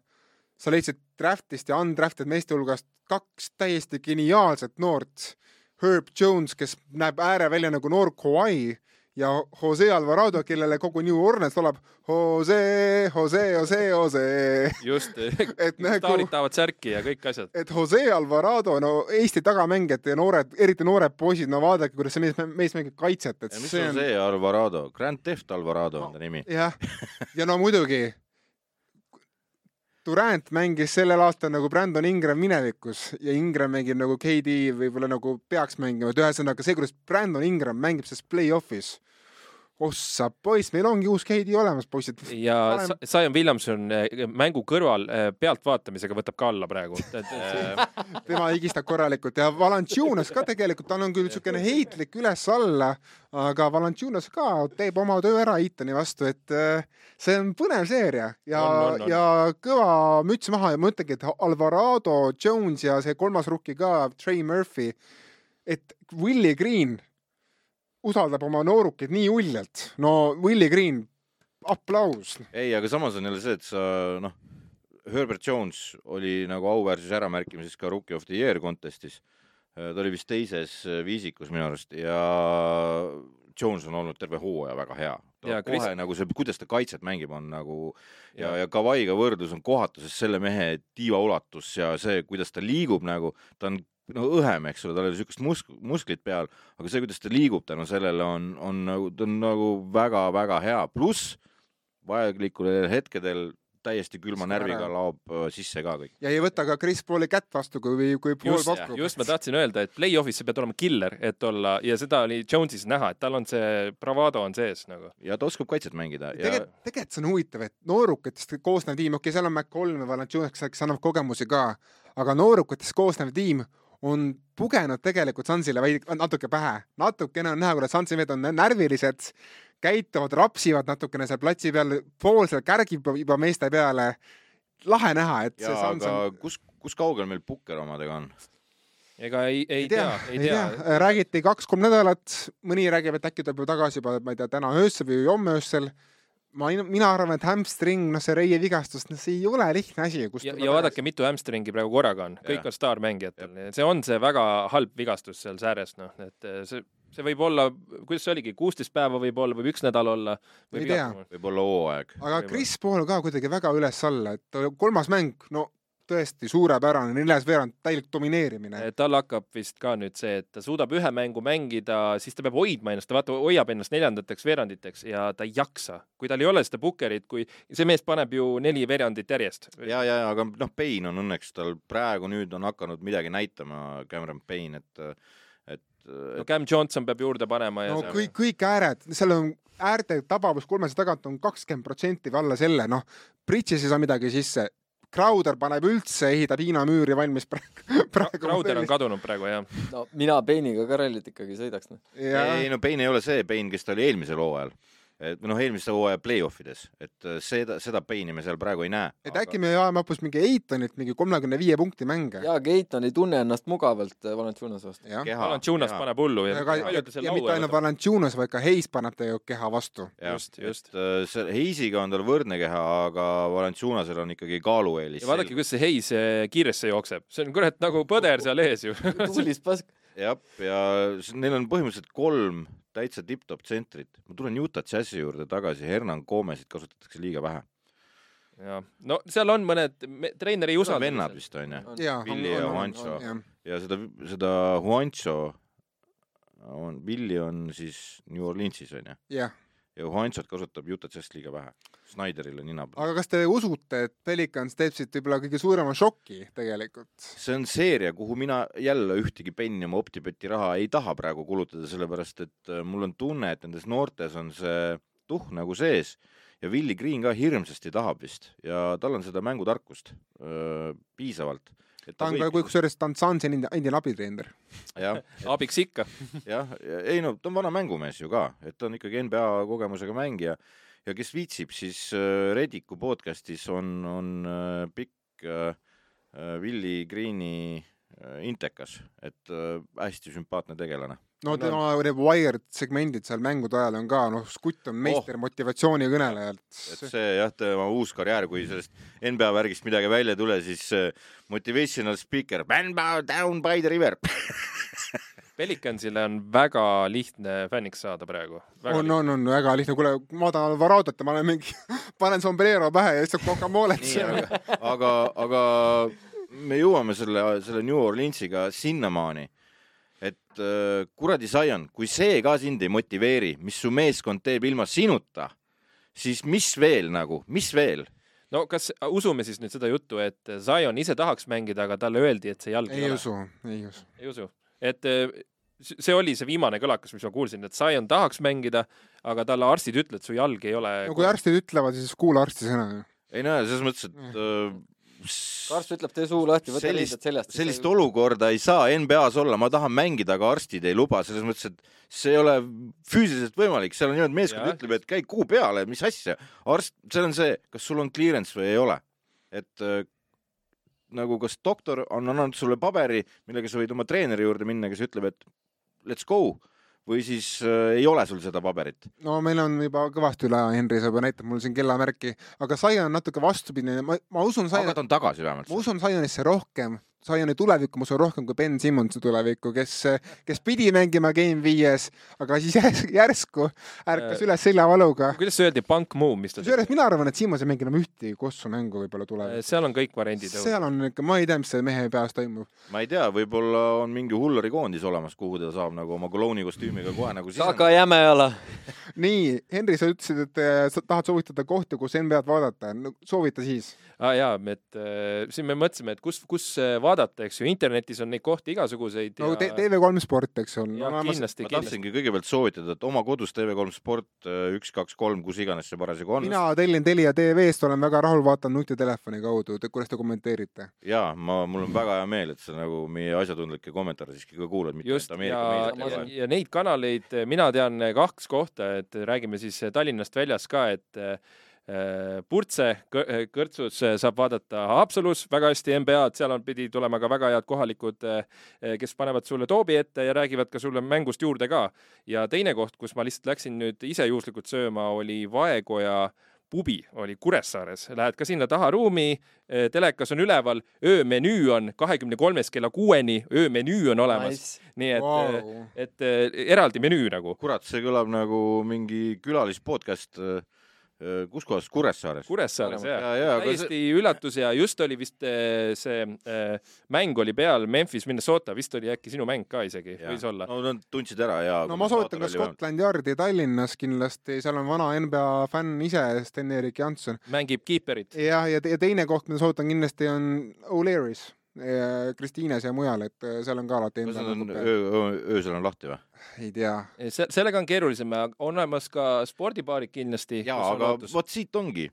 A: sa leidsid draftist ja undrafted meeste hulgast kaks täiesti geniaalset noort. Herb Jones, kes näeb ääre välja nagu noor Kawhi ja Jose Alvarado, kellele kogu New Orleans laulab Jose, Jose, Jose, Jose
C: just,
A: et nagu
C: staarid tahavad särki ja kõik asjad.
A: et Jose Alvarado, no Eesti tagamängijad ja noored, eriti noored poisid, no vaadake, kuidas see mees, mees mängib kaitset, et
D: ja mis
A: see
D: on see Alvarado, Grand Theft Alvarado on ta nimi.
A: jah, ja no muidugi Durant mängis sellel aastal nagu Brandon Ingram minevikus ja Ingram mängib nagu KD võib-olla nagu peaks mängima, et ühesõnaga see, kuidas Brandon Ingram mängib selles play-off'is. Ossa poiss, meil ongi uus KD olemas, poisid.
C: ja
A: Parem-
C: Zion Williamson eh, mängu kõrval eh, pealtvaatamisega võtab ka alla praegu.
A: tema higistab korralikult ja Valanciunas ka tegelikult, tal on küll niisugune heitlik üles-alla, aga Valanciunas ka teeb oma töö ära Eatoni vastu, et see on põnev seeria ja ja kõva müts maha ja ma ütlengi, et Alvarado, Jones ja see kolmas rukki ka, Trey Murphy, et Willie Green usaldab oma noorukeid nii uljalt, no Willie Green, aplaus.
D: ei, aga samas on jälle see, et sa noh, Herbert Jones oli nagu auväärsuse äramärkimises ka Rookie of the Year contest'is. ta oli vist teises viisikus minu arust ja Jones on olnud terve hooaja väga hea.
C: Ja
D: kohe
C: Chris-
D: nagu see, kuidas ta kaitset mängib, on nagu ja,
C: Ja-
D: ja Kawaiiga võrdlus on kohatu, sest selle mehe tiiva ulatus ja see, kuidas ta liigub nagu, ta on no õhem, eks ole, tal ei ole siukest musk-, musklit peal, aga see, kuidas ta liigub tänu sellele on, on nagu, ta on nagu väga-väga hea, pluss vajalikul hetkedel täiesti külma närviga laob äh, sisse ka kõik.
A: ja ei võta ka Chris Pauli kätt vastu, kui, kui Paul
C: just,
A: pakub.
C: just ma tahtsin öelda, et play-off'is sa pead olema killer, et olla ja seda oli Jonesis näha, et tal on see bravado on sees nagu.
D: ja ta oskab kaitset mängida ja
A: tegelikult, tegelikult see on huvitav, et noorukatest koosnev tiim, okei okay,, seal on McCollum ja Valanciunas, kes annab kogemusi ka, aga noorukatest koosnev tiim on pugenud tegelikult Sansile veidi natuke pähe, natukene on näha, kuidas Sansi mehed on närvilised, käituvad, rapsivad natukene seal platsi peal, pool seal kärgib juba- juba meeste peale. lahe näha, et see
D: ja
A: Sans
D: aga
A: on
D: kus, kus kaugel meil Pukker omadega on?
C: ega ei, ei tea, ei tea, tea..
A: räägiti kaks-kolm nädalat, mõni räägib, et äkki tuleb ju tagasi juba, ma ei tea, täna öösel või homme öösel. ma, mina arvan, et hamstring, noh, see reievigastus, noh, see ei ole lihtne asi.
C: ja, ja vaadake, mitu hamstringi praegu korraga on, kõik
D: Jah.
C: on staarmängijatel, see on see väga halb vigastus seal sääres, noh, et eh, see, see võib olla, kuidas see oligi, kuusteist päeva võib olla, võib üks nädal olla.
A: Ei tea.
D: võib-olla hooaeg.
A: aga. Chris Paul ka kuidagi väga üles-alla, et kolmas mäng, no tõesti suurepärane, neljas veerand, täielik domineerimine.
C: tal hakkab vist ka nüüd see, et ta suudab ühe mängu mängida, siis ta peab hoidma ennast, ta vaata hoiab ennast neljandateks veeranditeks ja ta ei jaksa. kui tal ei ole seda pukerit, kui see mees paneb ju neli veerandit järjest.
D: ja, ja, aga noh, Payne on õnneks tal praegu nüüd on hakanud midagi näitama, Cameron Payne, et, et,
C: no Cam Johnson peab juurde panema ja
A: no
C: see-
A: kõik, kõik ääred, seal on äärte tabavus kolmese tagant on kakskümmend protsenti või alla selle, noh, Bridges ei saa midagi sisse. Crowder paneb üldse, ehitab Hiina müüri valmis praegu, praegu.
C: Crowder on kadunud praegu jah.
B: no mina Peiniga ka rallit ikkagi sõidaks, noh.
D: ei no Payne ei ole see Payne, kes ta oli eelmisel hooajal. Et noh, eelmise hooaja play-off ides, et äh, seda, seda Payne'i me seal praegu ei näe.
A: et äkki me ajame hoopis mingi Eitonilt mingi kolmekümne viie punkti mänge.
B: jaa, Keiton ei tunne ennast mugavalt äh, Valanciunas vastu.
C: Valanciunas paneb hullu ja,
A: aga
C: ja,
A: ja, ja mitte ainult. Valanciunas, vaid ka Hayes paneb ta ju keha vastu.
C: Just, just.
D: äh, see Heisiga on tal võrdne keha, aga Valanciunasel on ikkagi kaalueelis.
C: ja vaadake, kuidas see eh, kiiresse jookseb, see on kurat nagu põder seal ees ju.
B: tuulis pask.
D: jah, ja neil on põhimõtteliselt kolm täitsa tipp-topp tsentrit. ma tulen Utah Jazzi juurde tagasi, Hernan Gomesit kasutatakse liiga vähe.
C: ja no seal on mõned, treener ei usalda.
D: vennad vist on ju.
A: jaa,
D: Willie ja Juancho.
A: jah,
D: ja seda, seda Juancho on, Willie on siis New Orleansis on ju.
A: jah,
D: ja Johansson kasutab Utah Jazz liiga vähe. Snyderile nina peal.
A: aga kas te usute, et Pelicans teeb siit võib-olla kõige suurema šoki tegelikult?
D: see on seeria, kuhu mina jälle ühtegi penni oma OpTibeti raha ei taha praegu kulutada, sellepärast et äh, mul on tunne, et nendes noortes on see tuhh nagu sees ja Willie Green ka hirmsasti tahab vist ja tal on seda mängutarkust öö, piisavalt.
A: ta on ka, kusjuures ta on Sansi endine abitreener.
D: jah,
C: abiks ikka.
D: jah, ei no ta on vana mängumees ju ka, et ta on ikkagi NBA kogemusega mängija ja kes viitsib, siis äh, Rediku podcast'is on, on äh, pikk äh, äh, Willie Greeni äh, intekas, et äh, hästi sümpaatne tegelane.
A: no tema need wired segmendid seal mängude ajal on ka, noh, Skutt on meister oh. motivatsioonikõnelejalt.
D: et see jah, tema uus karjäär, kui sellest NBA värgist midagi välja ei tule, siis motivational speaker, man bow down by the river.
C: Pelicansile on väga lihtne fänniks saada praegu.
A: on, on, on väga lihtne, kuule, ma tahan Varadot ja ma olen mingi, panen sombrero pähe ja
D: nii,
A: seal.
D: aga, aga, aga me jõuame selle, selle New Orleansiga sinnamaani, et äh, kuradi Zion, kui see ka sind ei motiveeri, mis su meeskond teeb ilma sinuta, siis mis veel nagu, mis veel?
C: no kas usume siis nüüd seda juttu, et Zion ise tahaks mängida, aga talle öeldi, et see jalg
A: ei
C: ole?
A: usu, ei usu.
C: ei usu, et s- see oli see viimane kõlakas, mis ma kuulsin, et Zion tahaks mängida, aga talle arstid ütlevad, et su jalg ei ole
A: no kui arstid ütlevad, siis kuula arsti sõna.
D: Ei no selles mõttes, et äh,
B: arst ütleb, tee suu lahti, võta
D: sellist
B: liided, seljast.
D: sellist olukorda ei saa NBA-s olla, ma tahan mängida, aga arstid ei luba, selles mõttes, et see ei ole füüsiliselt võimalik, seal on niimoodi, meeskond ütleb, et käi kuu peale, mis asja, arst, seal on see, kas sul on clearance või ei ole, et äh, nagu kas doktor on andnud sulle paberi, millega sa võid oma treeneri juurde minna, kes ütleb, et let's go või siis äh, ei ole sul seda paberit.
A: no meil on juba kõvasti üle aja, Henri, sa juba näitad mulle siin kellamärki, aga Zion on natuke vastupidine, ma, ma usun
D: aga
A: Zion,
D: ta on tagasi vähemalt
A: ma. usun Zionisse rohkem, Zioni tulevikku ma usun rohkem kui Ben Simmonsi tulevikku, kes, kes pidi mängima Game viies, aga siis järs- järsku ärkas
C: Äh,
A: üles seljavaluga.
C: kuidas öeldi, punk move, mis ta
A: kusjuures mina arvan, et Simmons ei mängi enam ühtegi kossu mängu võib-olla tulevikus.
C: seal on kõik variandid.
A: seal on ikka, ma ei tea, mis selle mehe peas toimub.
D: ma ei tea, võib-olla on mingi hullari koondis olemas, kuhu ta saab nagu oma kolooni kostüümiga kohe nagu
B: Saga Jämejala.
A: nii, Henri, sa ütlesid, et äh, sa tahad soovitada kohti, kus NBA-d vaadata no,. soovita siis.
C: ah,. jaa, et äh, siin me mõtlesime, et kus, kus äh, vaadata, eks ju, internetis on neid kohti igasuguseid
A: no
C: ja
A: te- TV3 Sport, eks ole.
C: ja kindlasti,
D: ma
C: kindlasti.
D: tahtsingi kõigepealt soovitada, et oma kodus TV3 Sport äh, üks, kaks, kolm, kus iganes see parasjagu on.
A: mina tellin Telia tv-st, olen väga rahul, vaatan nutitelefoni kaudu, kuidas te kommenteerite.
D: ja ma, mul on väga hea meel, et sa nagu meie asjatundlikke kommentaare siiski ka kuulad, mitte
C: just
D: ainult
C: ja
D: Ameerika,
B: meediat
C: ja, neid kanaleid mina tean kaks kohta, et räägime siis Tallinnast väljas ka, et Purtse kõ- kõrtsus äh, saab vaadata Haapsalus väga hästi NBA-d, seal on, pidi tulema ka väga head kohalikud, kes panevad sulle toobi ette ja räägivad ka sulle mängust juurde ka. ja teine koht, kus ma lihtsalt läksin nüüd ise juhuslikult sööma, oli Vaekoja pubi oli Kuressaares, lähed ka sinna taha ruumi, telekas on üleval, öömenüü on kahekümne kolmest kella kuueni, öömenüü on olemas, nii et wow., et eraldi menüü nagu
D: kurat, see kõlab nagu mingi külalispodcast. Kus kohas, Kuressaares?
C: Kuressaares
D: Ja,
C: jah
D: ja, aga
C: täiesti üllatus ja just oli vist eh, see eh, mäng oli peal Memphis, Minnesota, vist oli äkki sinu mäng ka isegi, võis olla.
D: no nad tundsid ära ja.
A: no ma soovitan ka Scotland Yardi Tallinnas kindlasti, seal on vana NBA fänn ise, Sten-Erik Janson.
C: mängib kiiperit.
A: ja, ja te- ja teine koht, mida soovitan kindlasti on O'Leary's, Kristiines ja mujal, et äh, seal on ka alati enda
D: nad on öö, öösel on lahti või?
A: ei tea.
C: see, sellega on keerulisem, on olemas ka spordibaarid kindlasti.
D: jaa, aga vot siit ongi.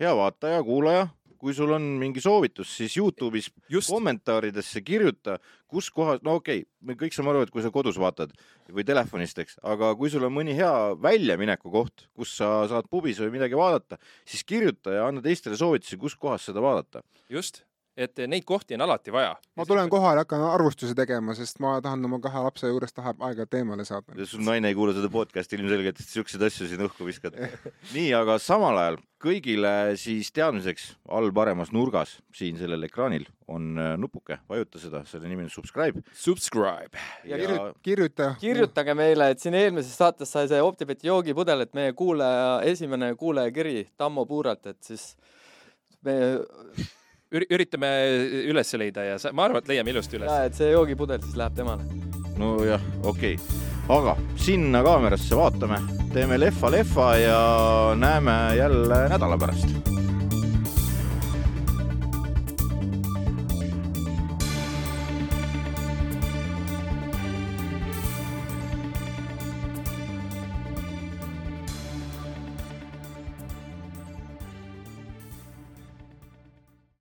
D: hea vaataja, kuulaja, kui sul on mingi soovitus, siis Youtube'is
C: just,
D: kommentaaridesse kirjuta, kus kohas, no okei okay,, me kõik saame aru, et kui sa kodus vaatad või telefonist, eks, aga kui sul on mõni hea väljamineku koht, kus sa saad pubis või midagi vaadata, siis kirjuta ja anna teistele soovitusi, kus kohas seda vaadata.
C: just, et neid kohti on alati vaja.
A: ma tulen kohale, hakkan arvustusi tegema, sest ma tahan oma kahe lapse juurest tahab aeg-ajalt eemale saada.
D: sul naine ei kuula seda podcast'i ilmselgelt, et siukseid asju siin õhku viskad. nii, aga samal ajal kõigile siis teadmiseks all paremas nurgas siin sellel ekraanil on äh, nupuke, vajuta seda, selle nimi on subscribe.
C: Subscribe.
B: Ja
D: ja
A: kirjuta.
B: kirjutage meile, et siin eelmises saates sai see Optibeti joogipudel, et meie kuulaja, esimene kuulajakiri Tammo Puuralt, et siis me,
C: üritame üles leida ja sa, ma arvan, et leiame ilusti üles.
B: et see joogipudel siis läheb temale.
D: nojah, okei okay. aga sinna kaamerasse vaatame, teeme lehva-lehva ja näeme jälle nädala pärast